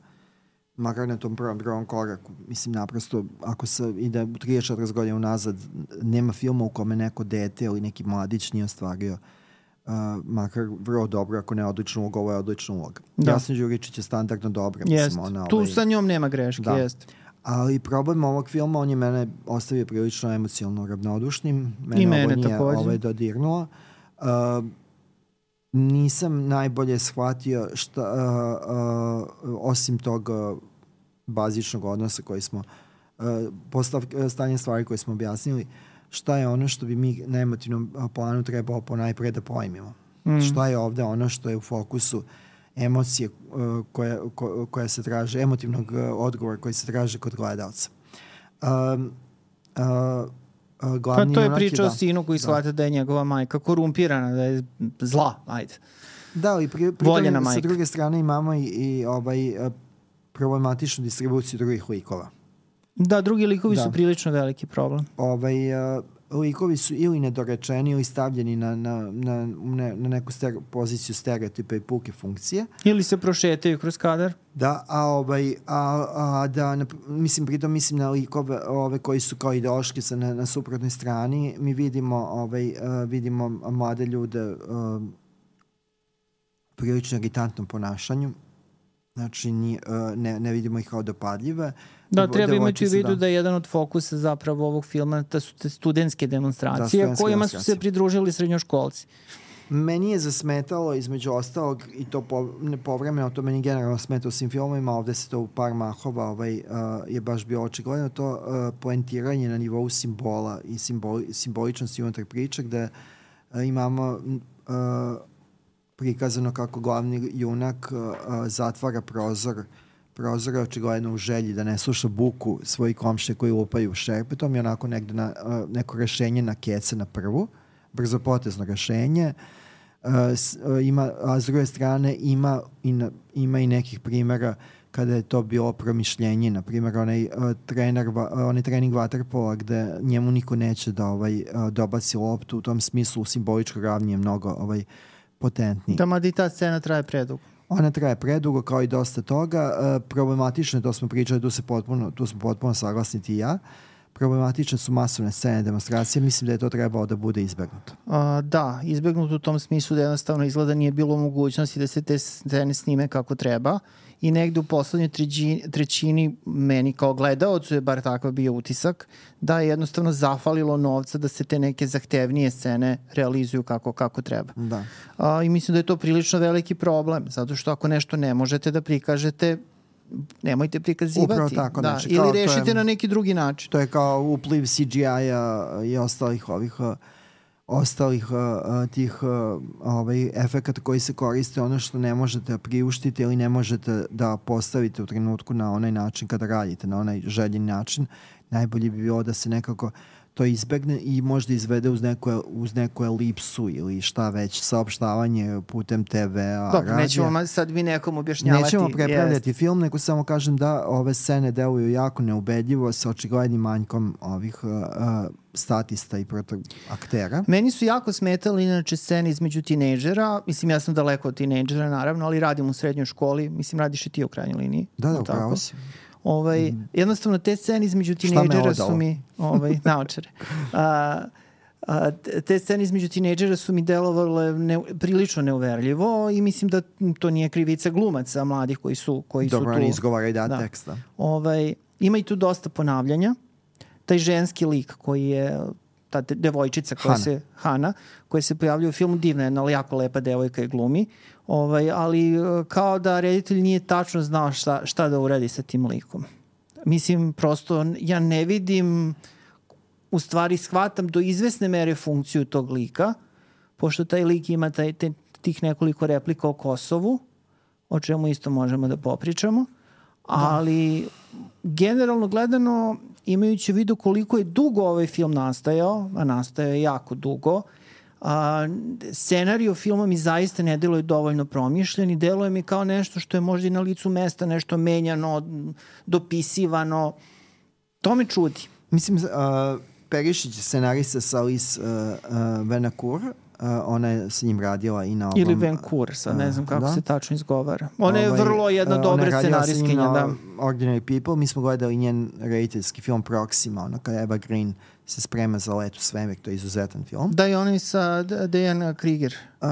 makar na tom prvom, prvom koraku. Mislim, naprosto, ako se ide 34 godina unazad, nema filma u kome neko dete ili neki mladić nije ostvario uh, makar vrlo dobro, ako ne odličnu ulogu, ovo je odlična uloga. Da. Jasna Đuričić je standardno dobra. Jest. Mislim, ona, Tu ovaj, sa njom nema greške, Da. jest. Ali problem ovog filma, on je mene ostavio prilično emocionalno ravnodušnim. Mene, I mene ovo nije takođe. ovaj dodirnulo. Uh, nisam najbolje shvatio šta, uh, uh, osim tog uh, bazičnog odnosa koji smo uh, postav, stanje stvari koje smo objasnili, šta je ono što bi mi na emotivnom planu trebalo ponajpre da pojmimo. Mm. Šta je ovde ono što je u fokusu emocije uh, koja, ko, koja se traže, emotivnog uh, odgovora koji se traže kod gledalca. Um, uh, uh, Pa glavni to je priča o da, sinu koji da. shvata da je njegova majka korumpirana, da je zla, ajde. Da, ali pri, pri Voljena sa majka. druge strane imamo i, i ovaj, problematičnu distribuciju drugih likova. Da, drugi likovi Da. su prilično veliki problem. Ovaj, uh, likovi su ili nedorečeni ili stavljeni na, na, na, ne, na neku stere, poziciju stereotipa i puke funkcije. Ili se prošetaju kroz kadar. Da, a ovaj a, a da nap- mislim pritom mislim na likove ove koji su kao ideološki sa na, na suprotnoj strani, mi vidimo ovaj uh, vidimo mlade ljude uh, prilično iritantnom ponašanju. Znači ni, uh, ne, ne vidimo ih kao dopadljive. Da, treba imati u devojčice, vidu da. je jedan od fokusa zapravo ovog filma da su te studentske demonstracije studentske kojima su se pridružili srednjoškolci. Meni je zasmetalo između ostalog i to po, ne povremeno, to meni generalno smeta u svim filmovima, ovde se to u par mahova ovaj, uh, je baš bio očigledno to uh, poentiranje na nivou simbola i simboli, simboličnosti unutar priče gde uh, imamo uh, prikazano kako glavni junak uh, uh, zatvara prozor prozor je očigledno u želji da ne sluša buku svoji komšije koji lupaju šerpetom i onako negde na, uh, neko rešenje na kece na prvu, brzopotezno rešenje. Uh, s, uh, ima, a s druge strane ima i, na, ima i nekih primjera kada je to bilo promišljenje, na primjer onaj uh, trener, uh, onaj trening vaterpola gde njemu niko neće da ovaj uh, dobaci loptu, u tom smislu simboličko ravnje je mnogo ovaj potentniji. Da, mada i ta scena traje predugo. Ona traje predugo kao i dosta toga. E, problematično je, to smo pričali, tu, se potpuno, tu smo potpuno saglasni ti i ja. Problematične su masovne scene demonstracije. Mislim da je to trebalo da bude izbegnuto. A, da, izbegnut u tom smislu da jednostavno izgleda nije bilo mogućnosti da se te scene snime kako treba i negde u poslednjoj trećini, trećini meni kao gledaocu je bar takav bio utisak da je jednostavno zafalilo novca da se te neke zahtevnije scene realizuju kako, kako treba. Da. A, I mislim da je to prilično veliki problem, zato što ako nešto ne možete da prikažete, nemojte prikazivati. Upravo tako, da, znači, ili to je- rešite na neki drugi način. To je kao upliv CGI-a i ostalih ovih uh, ostalih uh, uh, tih uh, ovaj, efekata koji se koriste, ono što ne možete da priuštite ili ne možete da postavite u trenutku na onaj način kada radite, na onaj željen način, najbolje bi bilo da se nekako to izbegne i možda izvede uz neku, uz neku elipsu ili šta već, saopštavanje putem TV-a, Dobro, radija. nećemo sad mi nekom objašnjavati. Nećemo jest. prepravljati film, nego samo kažem da ove scene deluju jako neubedljivo sa očiglednim manjkom ovih uh, uh, statista i proto aktera. Meni su jako smetali inače scene između tinejdžera, mislim ja sam daleko od tinejdžera naravno, ali radim u srednjoj školi, mislim radiš i ti u krajnjoj liniji. Da, da, upravo si. Ovaj, jednostavno te scene između me tinejdžera su mi, ovaj, naočare. A, a, te- scene između tinejdžera su mi delovale ne, prilično neuverljivo i mislim da to nije krivica glumaca mladih koji su, koji Dobro, su tu. oni izgovaraju da, Da. teksta. Ovaj, ima i tu dosta ponavljanja. Taj ženski lik koji je ta de- devojčica koja Hana. se Hana koja se pojavljuje u filmu divna jedna ali jako lepa devojka i glumi ovaj ali e, kao da reditelj nije tačno znao šta šta da uradi sa tim likom. Mislim prosto ja ne vidim u stvari shvatam do izvesne mere funkciju tog lika pošto taj lik ima taj, te, tih nekoliko replika o Kosovu o čemu isto možemo da popričamo ali generalno gledano imajući u vidu koliko je dugo ovaj film nastajao, a nastajao je jako dugo, A, scenariju filma mi zaista ne deluje dovoljno promišljen i deluje mi kao nešto što je možda i na licu mesta nešto menjano, dopisivano. To me čudi. Mislim, uh, Perišić je scenarista sa Alice uh, uh, Venakur, Uh, ona je sa njim radila i na ovom... Ili Vancouver, sad ne znam kako da? se tačno izgovara. Ona je ovaj, vrlo jedna dobra scenariskinja, da. Ordinary People, mi smo gledali njen rediteljski film Proxima, ono kada Eva Green se sprema za let u svemir, to je izuzetan film. Da, i ona i sa Dejan Krieger. Uh,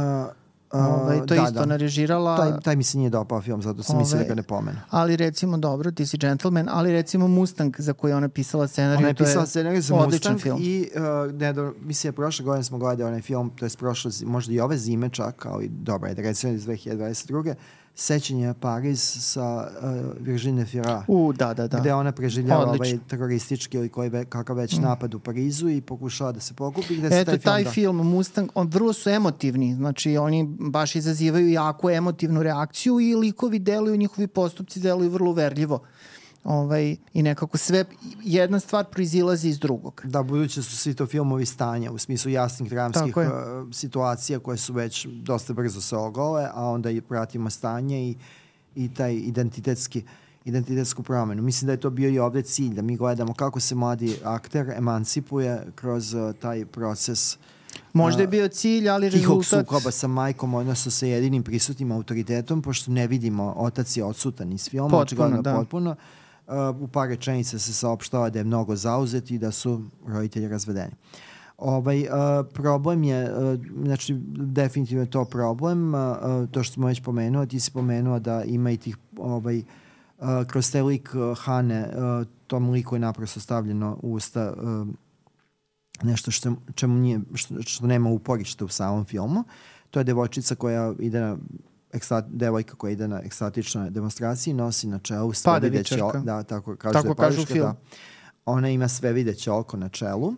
Ovaj, to da, isto da. narežirala. Taj, taj mi se nije dopao film, zato sam mislio da ga ne pomenu. Ali recimo, dobro, ti si gentleman, ali recimo Mustang za koji ona pisala scenariju, ona je pisala scenariju za Mustang film. i uh, ne, do, mislim, je prošle godine smo gledali onaj film, to je prošle, možda i ove zime čak, kao i dobro, je da recimo iz 2022 sećanje Pariz sa uh, Virginie Fira. U, da, da, da. Gde ona preživljava Odlično. ovaj teroristički ili koji ve, kakav već mm. napad u Parizu i pokušava da se pokupi. Gde Eto, se taj, taj film, da... film Mustang, on, vrlo su emotivni. Znači, oni baš izazivaju jako emotivnu reakciju i likovi deluju, njihovi postupci deluju vrlo verljivo. Ovaj, I nekako sve, jedna stvar proizilazi iz drugog. Da, buduće su svi to filmovi stanja, u smislu jasnih dramskih uh, situacija koje su već dosta brzo se ogole, a onda i pratimo stanje i, i taj identitetski identitetsku promenu. Mislim da je to bio i ovde cilj, da mi gledamo kako se mladi akter emancipuje kroz uh, taj proces Možda je bio cilj, ali rezultat... Tihog sukoba sa majkom, odnosno sa jedinim prisutnim autoritetom, pošto ne vidimo, otac je odsutan iz filma, potpuno, da. potpuno. Uh, u par rečenica se saopštava da je mnogo zauzet i da su roditelji razvedeni. Ovaj, uh, problem je, uh, znači definitivno je to problem, uh, to što smo već pomenuo, ti si pomenuo da ima i tih ovaj, uh, kroz te lik uh, Hane, uh, tom liku je naprosto stavljeno u usta uh, nešto što, čemu nije, što, što nema uporište u samom filmu. To je devojčica koja ide na ekstat, devojka koja ide na ekstatične demonstracije nosi na čelu sve videće oko. Da, tako kaže tako da kažu film. Da. Ona ima sve videće oko na čelu.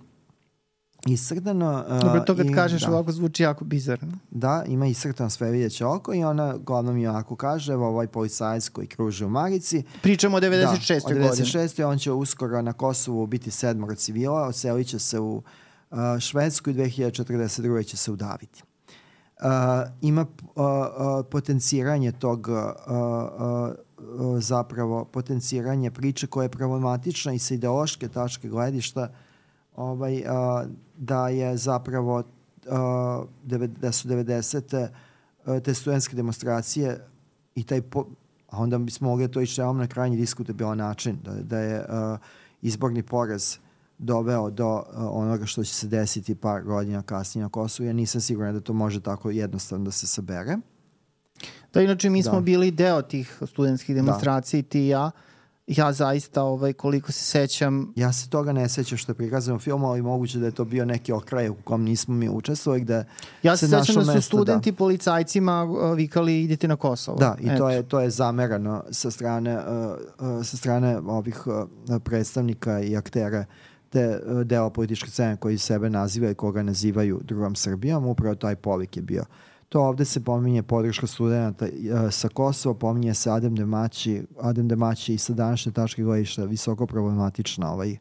Isrdano. Uh, Dobro, to kad i, kažeš da. ovako zvuči jako bizarno. Da, ima isrdano sve videće oko i ona glavno mi onako kaže, evo ovaj policajac koji kruže u Marici. Pričamo o 96. Da, godine. 96. on će uskoro na Kosovu biti sedmoro civila, oselit će se u uh, Švedsku i 2042. će se udaviti uh, ima uh, uh, potenciranje tog zapravo potenciranje priče koja je problematična i sa ideološke tačke gledišta ovaj, da je zapravo da su 90. Uh, te studentske demonstracije i taj po, a onda bismo mogli to ići na krajnji diskutabilan način da, da je izborni poraz doveo do uh, onoga što će se desiti par godina kasnije na Kosovu. Ja nisam siguran da to može tako jednostavno da se sabere. Da, inače mi da. smo bili deo tih studentskih da. demonstracija da. ti i ja. Ja zaista, ovaj, koliko se sećam... Ja se toga ne sećam što je prikazano u filmu, ali moguće da je to bio neki okraj u kom nismo mi učestvovali, gde Ja se, se sećam da su studenti da. policajcima uh, vikali idite na Kosovo. Da, i Eto. to je, to je zamerano sa strane, uh, uh, sa strane ovih uh, predstavnika i aktera uh, te e, deo političke scene koji sebe nazivaju i koga nazivaju drugom Srbijom, upravo taj povik je bio. To ovde se pominje podrška studenta uh, sa Kosova, pominje se Adem Demaći, Adem Demaći i sa današnje tačke gledišta visoko problematična ovaj,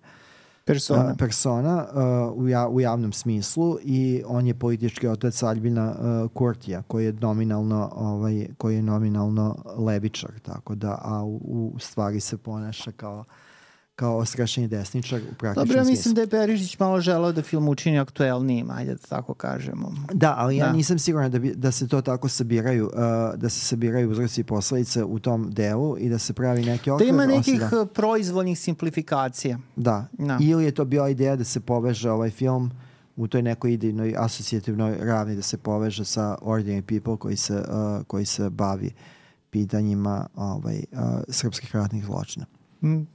persona, uh, persona uh, u, ja, u javnom smislu i on je politički otac Albina uh, Kurtija koji je nominalno ovaj koji je nominalno levičar tako da a u, u stvari se ponaša kao kao oskrašeni desničar u praktičnom Dobro, ja mislim da je Perišić malo želeo da film učini aktuelnijim, ajde da tako kažemo. Da, ali ja da. nisam siguran da, bi, da se to tako sabiraju, uh, da se sabiraju uzroci i posledice u tom delu i da se pravi neki okvir. Da ima nekih da... proizvoljnih simplifikacija. Da. da, ili je to bila ideja da se poveže ovaj film u toj nekoj idejnoj asocijativnoj ravni da se poveže sa Ordinary People koji se, uh, koji se bavi pitanjima ovaj, uh, srpskih ratnih zločina.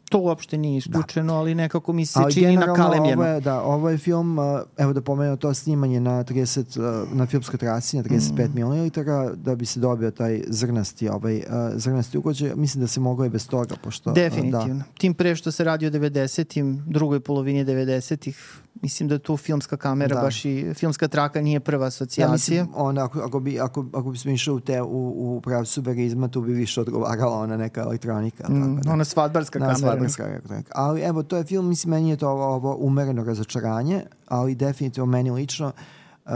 To uopšte nije isključeno, da. ali nekako mi se ali čini na kalemljeno. Ovo je, da, ovo je film, evo da pomenuo to snimanje na 30, na filmskoj trasi na 35 mm. mm, da bi se dobio taj zrnasti, ovaj, zrnasti ugođe. Mislim da se moglo i bez toga, pošto... Definitivno. Da. Tim pre što se radi o 90-im, drugoj polovini 90-ih, Mislim da tu filmska kamera da. baš i filmska traka nije prva asocijacija. Ja mislim, ona, ako, ako, bi, ako, ako bismo išli u, te, u, u pravcu verizma, tu bi više odgovarala ona neka elektronika. Mm, tako da. Ona svadbarska kamera. Svadbarska elektronika. Ali evo, to je film, mislim, meni je to ovo, ovo umereno razočaranje, ali definitivno meni lično uh,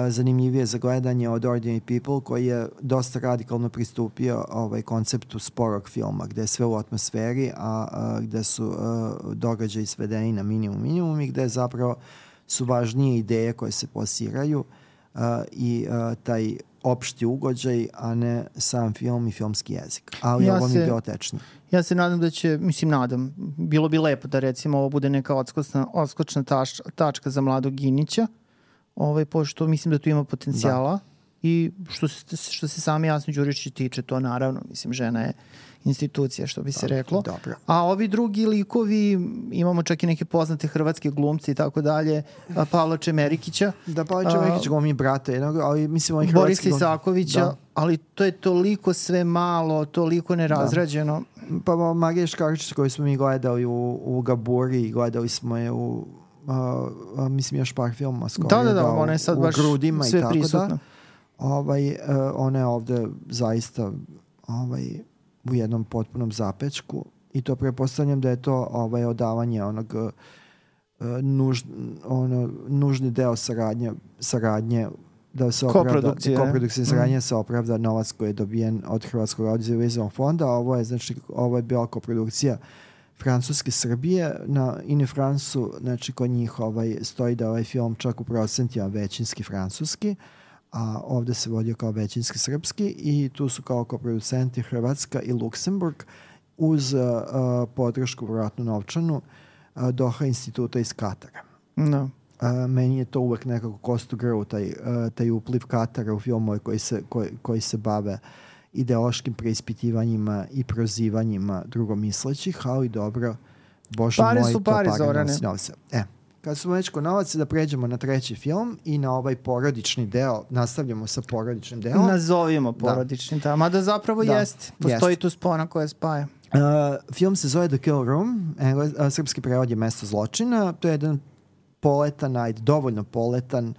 zanimljivije za gledanje od Ordinary People koji je dosta radikalno pristupio ovaj konceptu sporog filma gde je sve u atmosferi a, a gde su a, događaji svedeni na minimum minimum i gde zapravo su važnije ideje koje se plasiraju a, i a, taj opšti ugođaj, a ne sam film i filmski jezik. Ali ja ovo mi je bilo tečnije. Ja se nadam da će, mislim nadam, bilo bi lepo da recimo ovo bude neka odskočna, odskočna tač, tačka za mladog Ginića, ovaj, pošto mislim da tu ima potencijala da. i što se, što se sami Jasno Đuričić tiče, to naravno, mislim, žena je institucija, što bi se dobro, reklo. Dobro. A ovi drugi likovi, imamo čak i neke poznate hrvatske glumci i tako dalje, Pavla Čemerikića. Da, Pavla Čemerikić glumi brata jednog, ali mislim ovih Boris Isakovića, da. ali to je toliko sve malo, toliko nerazrađeno. Da. Pa Marija Škarčić koju smo mi gledali u, u Gaburi i gledali smo je u uh, mislim još par filma skoro. Da, da, da, ona je sad baš grudima sve i tako prisutno. da. Ovaj, uh, ona je ovde zaista ovaj, u jednom potpunom zapečku i to prepostavljam da je to ovaj odavanje onog uh, nuž, ono, nužni deo saradnje, saradnje da se opravda koprodukcije, koprodukcije saradnje mm. se opravda novac koji je dobijen od Hrvatskog audiovizualnog fonda, a ovo je znači ovo je bila koprodukcija Francuske Srbije. Na Ine Fransu, znači kod njih ovaj, stoji da ovaj film čak u procentima većinski francuski, uh, a ovde se vodio kao većinski srpski i tu su kao koproducenti Hrvatska i Luksemburg uz uh, podršku vratnu novčanu uh, Doha instituta iz Katara. No. Uh, meni je to uvek nekako kostu grvu, taj, uh, taj upliv Katara u filmove koji se, koji, koji se bave ideološkim preispitivanjima i prozivanjima drugomislećih, ali dobro, Bože pare moj, su pare, Zorane. E, Kad smo već kod novaca, da pređemo na treći film i na ovaj porodični deo, nastavljamo sa porodičnim delom. Nazovimo da. porodični, da. mada zapravo da. jeste. Postoji jest. tu spona koja spaja. Uh, film se zove The Kill Room, Engle, uh, srpski prevod je Mesto zločina. To je jedan poletan, ajde, dovoljno poletan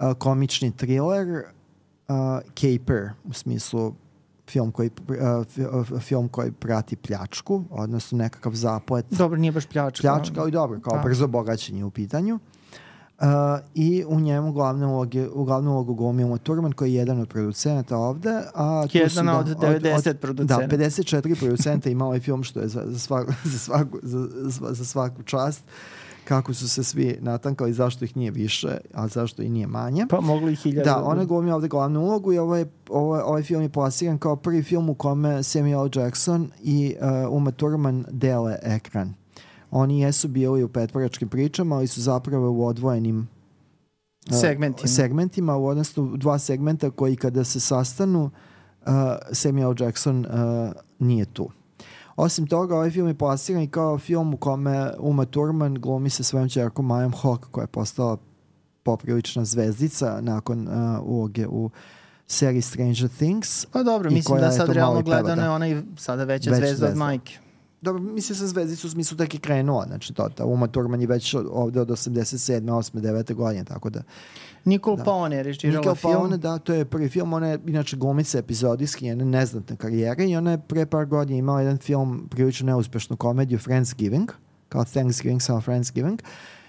uh, komični thriller, uh, caper, u smislu film koji, uh, film koji prati pljačku, odnosno nekakav zaplet. Dobro, nije baš pljačka. Pljačka, ali dobro, kao da. brzo bogaćenje u pitanju. Uh, I u njemu glavnu ulogu, u glavnu ulogu glumi Uma Turman koji je jedan od producenata ovde. A jedan da, od 90 od, od, producenata. Da, 54 producenta ima ovaj film što je za, za, svaku, za, svaku, za, za svaku čast. Uh, kako su se svi natankali, zašto ih nije više, a zašto i nije manje. Pa mogli ih hiljada. Da, ona glumi ovde glavnu ulogu i ovaj, ovaj, ovaj film je plasiran kao prvi film u kome Samuel Jackson i uh, Uma Thurman dele ekran. Oni jesu bili u petvoračkim pričama, ali su zapravo u odvojenim uh, segmentima. segmentima, u odnosu dva segmenta koji kada se sastanu, uh, Samuel Jackson uh, nije tu. Osim toga, ovaj film je plasiran i kao film u kome Uma Thurman glumi sa svojom čerkom Majom Hawk, koja je postala poprilična zvezdica nakon uh, uloge u seriji Stranger Things. Pa dobro, mislim da sad realno gledano je ona i sada veća Već zvezda, zvezda od majke. Dobro, mislim sa zvezdicu u smislu tek je krenula, znači to, ta Uma Thurman je već ovde od 87. 8. 9. godine, tako da Nikol da. Paone je režirala Nikol film. Paone, da, to je prvi film. Ona je inače glumica epizodijski, jedna neznatna karijera i ona je pre par godina imala jedan film, prilično neuspešnu komediju Friendsgiving, kao Thanksgiving, samo Friendsgiving.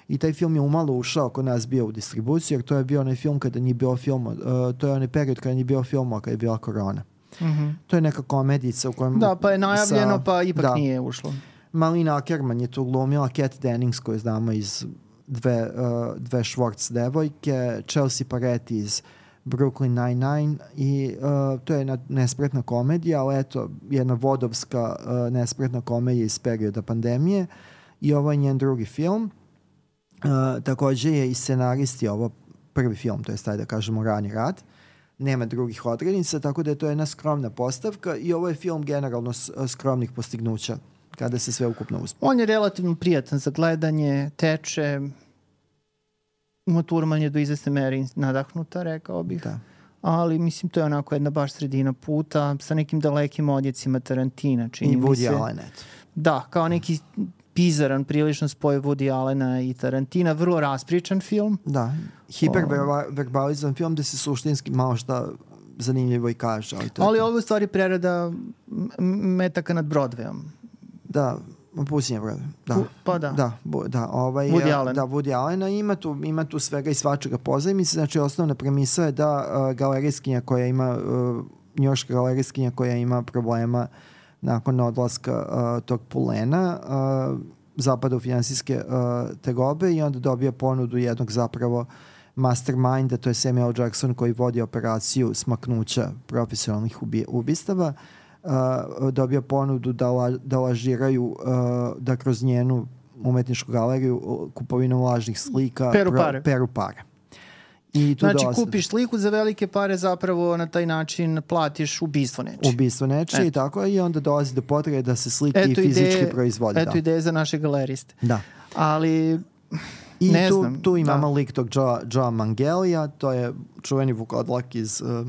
I taj film je umalo ušao kod nas bio u distribuciju, jer to je bio onaj film kada nije bio film, uh, to je onaj period kada nije bio film, kada je bila korona. Mm -hmm. To je neka komedica u kojem... Da, pa je najavljeno, sa, pa ipak da, nije ušlo. Malina Ackerman je tu glumila, Cat Dennings koju znamo iz dve, uh, dve Schwartz devojke, Chelsea Paretti iz Brooklyn Nine-Nine i uh, to je jedna nespretna komedija, ali eto, jedna vodovska uh, nespretna komedija iz perioda pandemije i ovo je njen drugi film. Uh, takođe je i scenaristi ovo prvi film, to je taj da kažemo rani rad. Nema drugih odrednica, tako da je to jedna skromna postavka i ovo je film generalno skromnih postignuća kada se sve ukupno uzme. On je relativno prijatan za gledanje, teče, Uma Turman je do izvesne mere nadahnuta, rekao bih. Da. Ali mislim to je onako jedna baš sredina puta sa nekim dalekim odjecima Tarantina. Čini I Woody Allen, eto. Da, kao neki pizaran prilično spoj Woody Allena i Tarantina, vrlo raspričan film. Da, hiperverbalizan film gde se suštinski malo šta zanimljivo i kaže. Ali, to ali ovo je u stvari prerada metaka nad Broadwayom. Da, Pusinje brode. Da. Pa da. Da, bu, da, ovaj, Woody Allen. Da, Woody Allena ima tu, ima tu svega i svačega pozajmice, znači osnovna premisa je da uh, galerijskinja koja ima, uh, njoška galerijskinja koja ima problema nakon odlaska uh, tog pulena, uh, zapada u finansijske uh, tegobe i onda dobija ponudu jednog zapravo masterminda, to je Samuel Jackson koji vodi operaciju smaknuća profesionalnih ubi, ubistava, uh, dobija ponudu da, la, da lažiraju, uh, da kroz njenu umetničku galeriju uh, kupovinom lažnih slika Peru pare. peru pare. I tu Znači, dolazi do- kupiš sliku za velike pare, zapravo na taj način platiš ubistvo nečije. ubistvo nečije i tako je, i onda dolazi do potrebe da se slike i Eto fizički ideje, proizvode. eto da. ideje za naše galeriste. da. Ali I Ne tu, znam, tu imamo da. lik tog Joe, Joe Mangelija, to je čuveni vukodlak iz uh,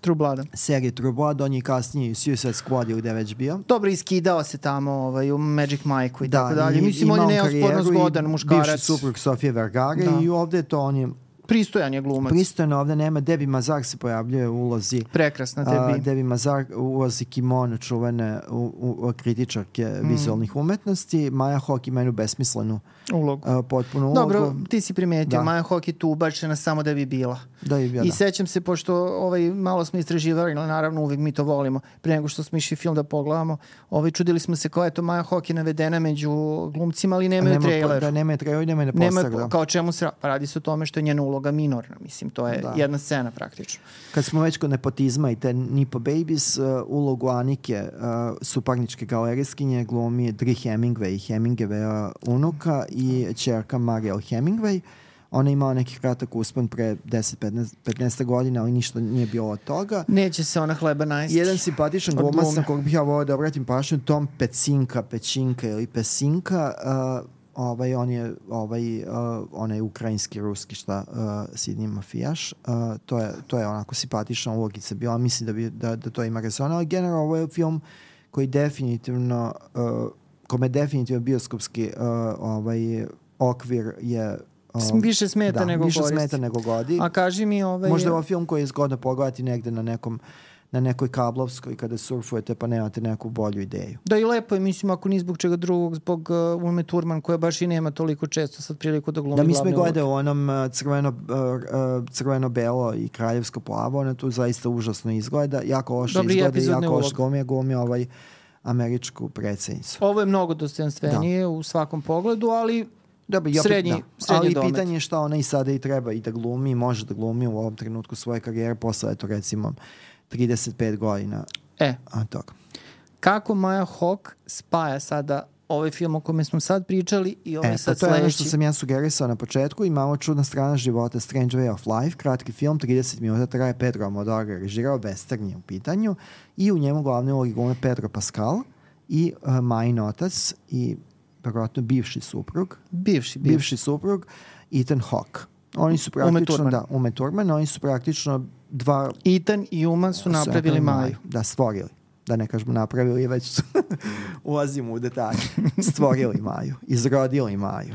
True Blood. serije True Blood, on je kasnije i Suicide Squad ili gde je već bio. Dobro, iskidao se tamo ovaj, u Magic Mike-u i Da, tako dalje. Mislim, on je neosporno zgodan muškarac. Bivši suprug Sofije Vergara Da. i ovde je to on je Pristojan je glumac. pristojno, ovde nema Debi Mazar se pojavljuje u ulozi Prekrasna A, tebi. Debi Mazar u ulozi kimono čuvene u, u, u kritičarke Mm. vizualnih umetnosti. Maja Hawke ima jednu besmislenu Ulogu. a, potpunu ulogu. Dobro, ti si primetio, Da. Maja Hawke je tu ubačena samo da bi bila. Da je bio, I da. sećam se, pošto ovaj, malo smo istraživali, no, naravno uvek mi to volimo, pre nego što smo išli film da pogledamo, ovaj, čudili smo se koja je to Maja Hawke navedena među glumcima, ali nemaju Nema- trailer. Da, nema je trailer, nema je na Nema, poster, da. kao čemu se ra- pa radi se o tome što je njena uloga minorna, mislim, to je Da. jedna scena praktično. Kad smo već kod nepotizma i te Nipo Babies, uh, ulogu Anike, uh, suparničke galerijskinje, glumi Dri Hemingway, Hemingway unuka i čerka Mariel Hemingway. Ona je imala neki kratak uspon pre 10-15 15 godina, ali ništa nije bilo od toga. Neće se ona hleba najesti. Jedan simpatičan glumac na kog bih ja volao da obratim pažnju, Tom Pecinka, Pećinka ili Pesinka, uh, ovaj, on je, ovaj, uh, on je ukrajinski, ruski, šta, uh, sidni mafijaš. Uh, to, je, to je onako simpatična ulogica bila, mislim da, bi, da, da to ima rezona, ali generalno ovo je film koji definitivno, uh, kome definitivno bioskopski uh, ovaj, okvir je uh, S- više smeta da, nego više koristi. smeta nego godi. A kaži mi, ovaj, Možda je ovo film koji je zgodno pogledati negde na nekom na nekoj kablovskoj kada surfujete pa nemate neku bolju ideju. Da i lepo je, mislim, ako ni zbog čega drugog, zbog uh, Ume Turman, koja baš i nema toliko često sad priliku da glumi Da mi smo gledali u onom uh, crveno, uh, uh, crveno-belo i kraljevsko plavo, ona tu zaista užasno izgleda, jako loše Dobri izgleda jako loše glumi, glumi ovaj američku predsjednicu. Ovo je mnogo dostojanstvenije u svakom pogledu, ali Dobro, i opet, Srednji- da. srednji Ali domet. pitanje je šta ona i sada i treba i da glumi, i može da glumi u ovom trenutku svoje karijere posle, eto recimo, 35 godina e, a, toga. kako Maja Hawk spaja sada ovaj film o kome smo sad pričali i ovaj E, pa sad to je ono što sledeći. sam ja sugerisao na početku. Imamo Čudna strana života, Strange Way of Life, kratki film, 30 minuta, traje Pedro Almodovar, režirao, western je u pitanju i u njemu glavne ulogi glume Pedro Pascal i uh, Majin otac i verovatno bivši suprug, Bivši, bivši. bivši suprug Ethan Hawke. Oni su Ume praktično, Thurman. da, Ume Thurman, oni su praktično dva Ethan i Uma su napravili Maju. Da, stvorili. Da ne kažemo napravili, već su ulazimo u detalje. Stvorili Maju, izrodili Maju.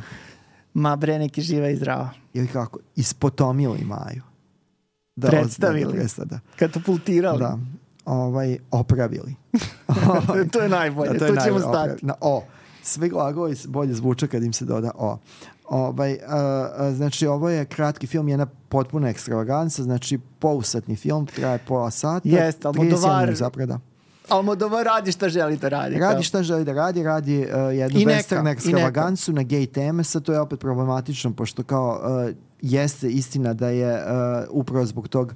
Ma bre, neki živa i zdrava. ili kako, ispotomili Maju. Da, Predstavili. Da, da, da. Katapultirali. da. Ovaj, opravili. to je najbolje, A to, je ćemo najbolje, stati. opravi- Na o. Sve glagoli s- bolje zvuče kad im se doda o. Ovaj, a, a, znači, ovo je kratki film, jedna potpuna ekstravaganca, znači polusatni film, traje pola sata. Jeste, 30 Almodovar- minuta zapravo, da. Almodovar radi šta želi da radi. Radi šta želi da radi, radi uh, jednu western ekstravagancu na gej teme, sad to je opet problematično, pošto kao uh, jeste istina da je uh, upravo zbog tog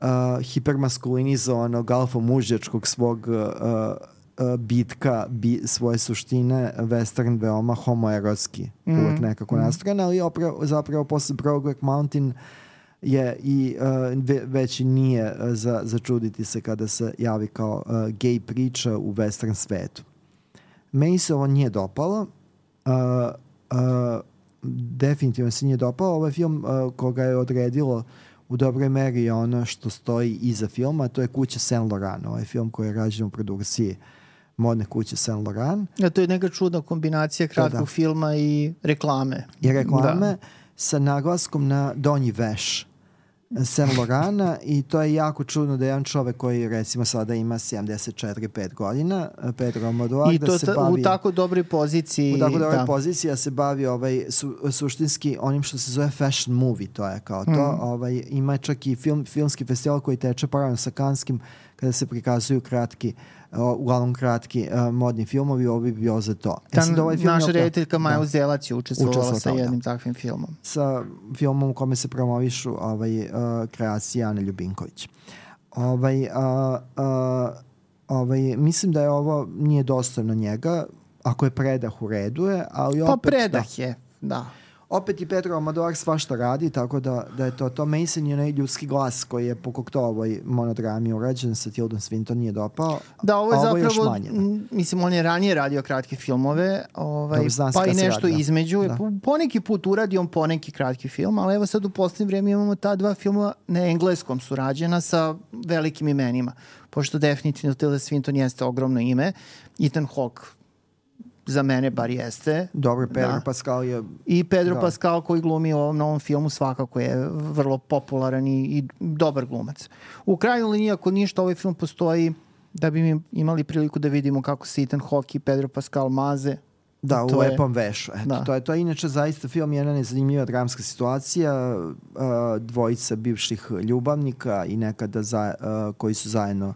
uh, hipermaskulinizovanog alfa mužjačkog svog uh, uh, bitka bi, svoje suštine western veoma homoerotski Mhm. uvek nekako nastrojen, ali opravo, zapravo posle Brokeback Mountain je i uh, ve, već i nije uh, za, za čuditi se kada se javi kao uh, gej priča u western svetu. Meni se ovo nije dopalo. Uh, uh, definitivno se nije dopalo. Ovo je film uh, koga je odredilo u dobroj meri ono što stoji iza filma, to je Kuća Saint Laurent. Ovo je film koji je rađen u produkciji modne kuće Saint Laurent. Ja, to je neka čudna kombinacija kratkog da. filma i reklame. i reklame sa naglaskom na donji veš. Saint Laurana i to je jako čudno da jedan čovek koji recimo sada ima 74-5 godina, Pedro Almodovar, I da to se ta, bavi... u tako dobroj poziciji. U tako dobroj da. poziciji ja se bavi ovaj, su, suštinski onim što se zove fashion movie, to je kao to. Mhm. Ovaj, ima čak i film, filmski festival koji teče paralelno sa Kanskim kada se prikazuju kratki, o, uglavnom kratki uh, modni filmovi, ovo bi bio za to. Ta sad, ovaj film naša rediteljka Maja da, Uzelac je učestvovala sa tome, jednim takvim filmom. sa filmom u kome se promovišu ovaj, uh, kreacije Ane Ljubinković. Ovaj, uh, uh, ovaj, mislim da je ovo nije dostojno njega, ako je predah u redu je, ali Pa opet... predah je, da. Opet i Pedro Almodovar svašta radi, tako da, da je to to. Mason je onaj ljudski glas koji je po to ovoj monodrami urađen sa Tildon Swinton nije dopao. Da, ovo je ovo zapravo, manje, da. mislim, on je ranije radio kratke filmove, ovaj, Dobro, se pa i nešto radi, da. između. Da. Po, poneki put uradi on poneki kratki film, ali evo sad u poslednje vreme imamo ta dva filma na engleskom su rađena sa velikim imenima, pošto definitivno Tilda Swinton jeste ogromno ime, Ethan Hawke za mene bar jeste. Dobro, Pedro Da. Pascal je I Pedro Da. Pascal koji glumi u ovom novom filmu svakako je vrlo popularan i, i dobar glumac. U krajnjoj liniji, ako ništa, ovaj film postoji da bi mi imali priliku da vidimo kako se Ethan Hawke i Pedro Pascal maze. Da, u To je- lepom vešu. Eto, Da. to je to. je Inače, zaista film je jedna nezanimljiva dramska situacija. Uh, dvojica bivših ljubavnika i nekada za, uh, koji su zajedno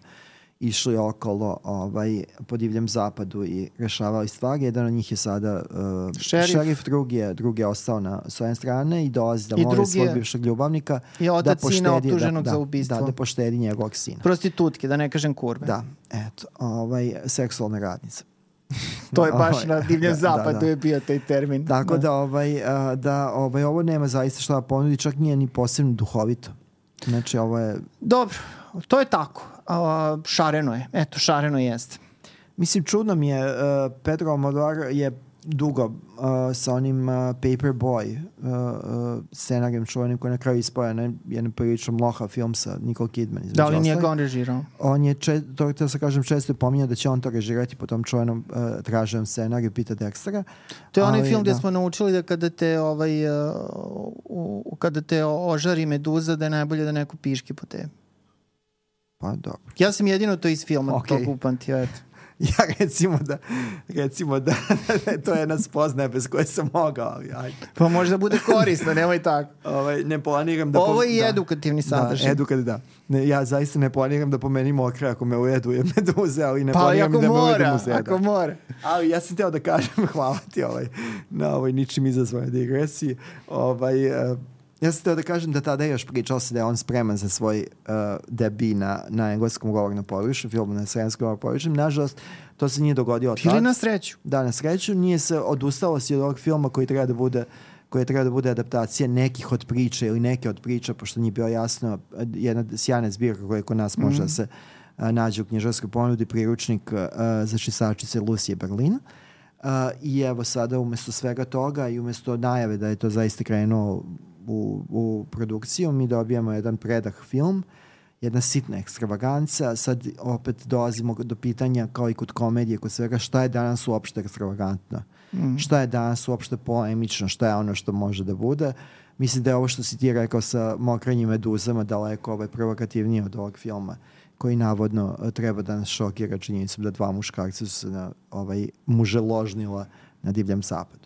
išli okolo ovaj, po divljem zapadu i rešavali stvari. Jedan od njih je sada uh, Šerif. šerif, drugi je, drugi je ostao na svoje strane i dolazi da I moli drugi svog bivšeg ljubavnika otac da poštedi, optuženog da, za da, ubistvo. Da, da poštedi njegovog sina. Prostitutke, da ne kažem kurve. Da, eto, ovaj, seksualna radnica. To je baš Ovaj, na divljem da, zapadu da, da. je bio taj termin. Tako da, ovaj, a, da ovaj, ovo nema zaista šta da ponudi, čak nije ni posebno duhovito. Znači, ovo je, Dobro, to je tako. A, šareno je. Eto, šareno jeste. mislim, čudno mi je, uh, Pedro Almodovar je dugo uh, sa onim uh, Paperboy uh, uh, scenarijem čuvenim koji je na kraju ispoja na jedan prilično mloha film sa Nicole Kidman. Da li nije ga on režirao? On je, če, to, to se kažem, često je pominjao da će on to režirati po tom čuvenom uh, traženom scenariju Pita Dextera. To je onaj film gde da. smo naučili da kada te ovaj uh, u- kada te ožari meduza da je najbolje da neko piški po tebi. Pa dobro. Ja sam jedino to iz filma okay. to upamtio, eto. Ja recimo da, recimo da, to je jedna spoznaja bez koje sam mogao, ali ajde. Pa možda bude korisno, nemoj tako. Ovaj, ne planiram da... Ovo je da. edukativni sadržaj. Da, edukat, da. Ne, ja zaista ne planiram da pomenim okre ako me ujeduje meduze, ali ne pa planiram da me ujede mora, muzeda. ako mora. Ali ja sam teo da kažem, hvala ti ovaj, na ovoj ničim izazvanoj digresiji. Ovaj, uh, ja sam teo da kažem da tada je još pričao se da je on spreman za svoj uh, debi na, na engleskom govornom području, filmu na sremskom govornom području. Nažalost, to se nije dogodilo Ili tad. na sreću. Da, na sreću nije se odustalo se od ovog filma koji treba da bude koji treba da bude adaptacija nekih od priča ili neke od priča, pošto nije bilo jasno, jedna sjajna zbirka koja kod nas može da se a, nađe u knjižarskoj ponudi, priručnik a, za čistačice Lucije Berlin. A, I evo sada umesto svega toga i umesto najave da je to zaista krenuo u, u produkciju, mi dobijamo jedan predah film, jedna sitna ekstravaganca, sad opet dolazimo do pitanja kao i kod komedije, kod svega, šta je danas uopšte ekstravagantno? Mm. Šta je danas uopšte polemično? Šta je ono što može da bude? Mislim da je ovo što si ti rekao sa mokrenjim meduzama daleko ovaj, provokativnije od ovog filma koji navodno eh, treba da nas šokira činjenicom da dva muškarca su se na, ovaj, muželožnila na divljem zapadu.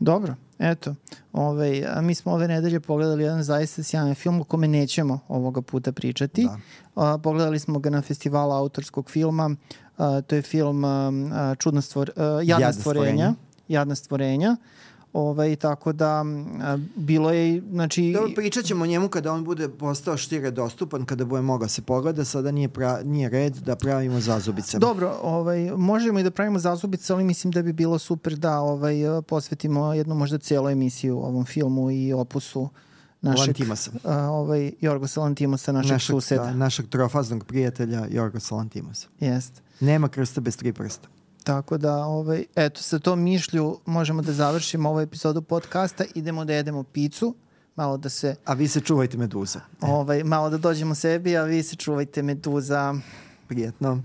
Dobro, eto. Ovaj, a mi smo ove nedelje pogledali jedan zaista sjajan film o kome nećemo ovoga puta pričati. Da. A, pogledali smo ga na festivalu autorskog filma. A, to je film a, Čudna stvor, a, Jadna, Jadna stvorenja. stvorenja. Jadna stvorenja. Ovaj, tako da a, bilo je, znači... Dobro, pričat ćemo o njemu kada on bude postao štire dostupan, kada bude mogao se pogleda. Sada nije, pra, nije red da pravimo zazubice. Dobro, ovaj, možemo i da pravimo zazubice, ali mislim da bi bilo super da ovaj, posvetimo jednu možda cijelu emisiju ovom filmu i opusu našeg, Lantimosa. a, ovaj, Jorgosa Lantimosa, našeg, našeg suseda. Da, našeg trofaznog prijatelja Jorgosa Lantimosa. Jest. Nema krsta bez tri prsta. Tako da, ovaj, eto, sa tom mišlju možemo da završimo ovu epizodu podcasta, idemo da jedemo picu, malo da se, A vi se čuvajte meduza. ovaj, malo da dođemo sebi, a vi se čuvajte meduza. Prijetno.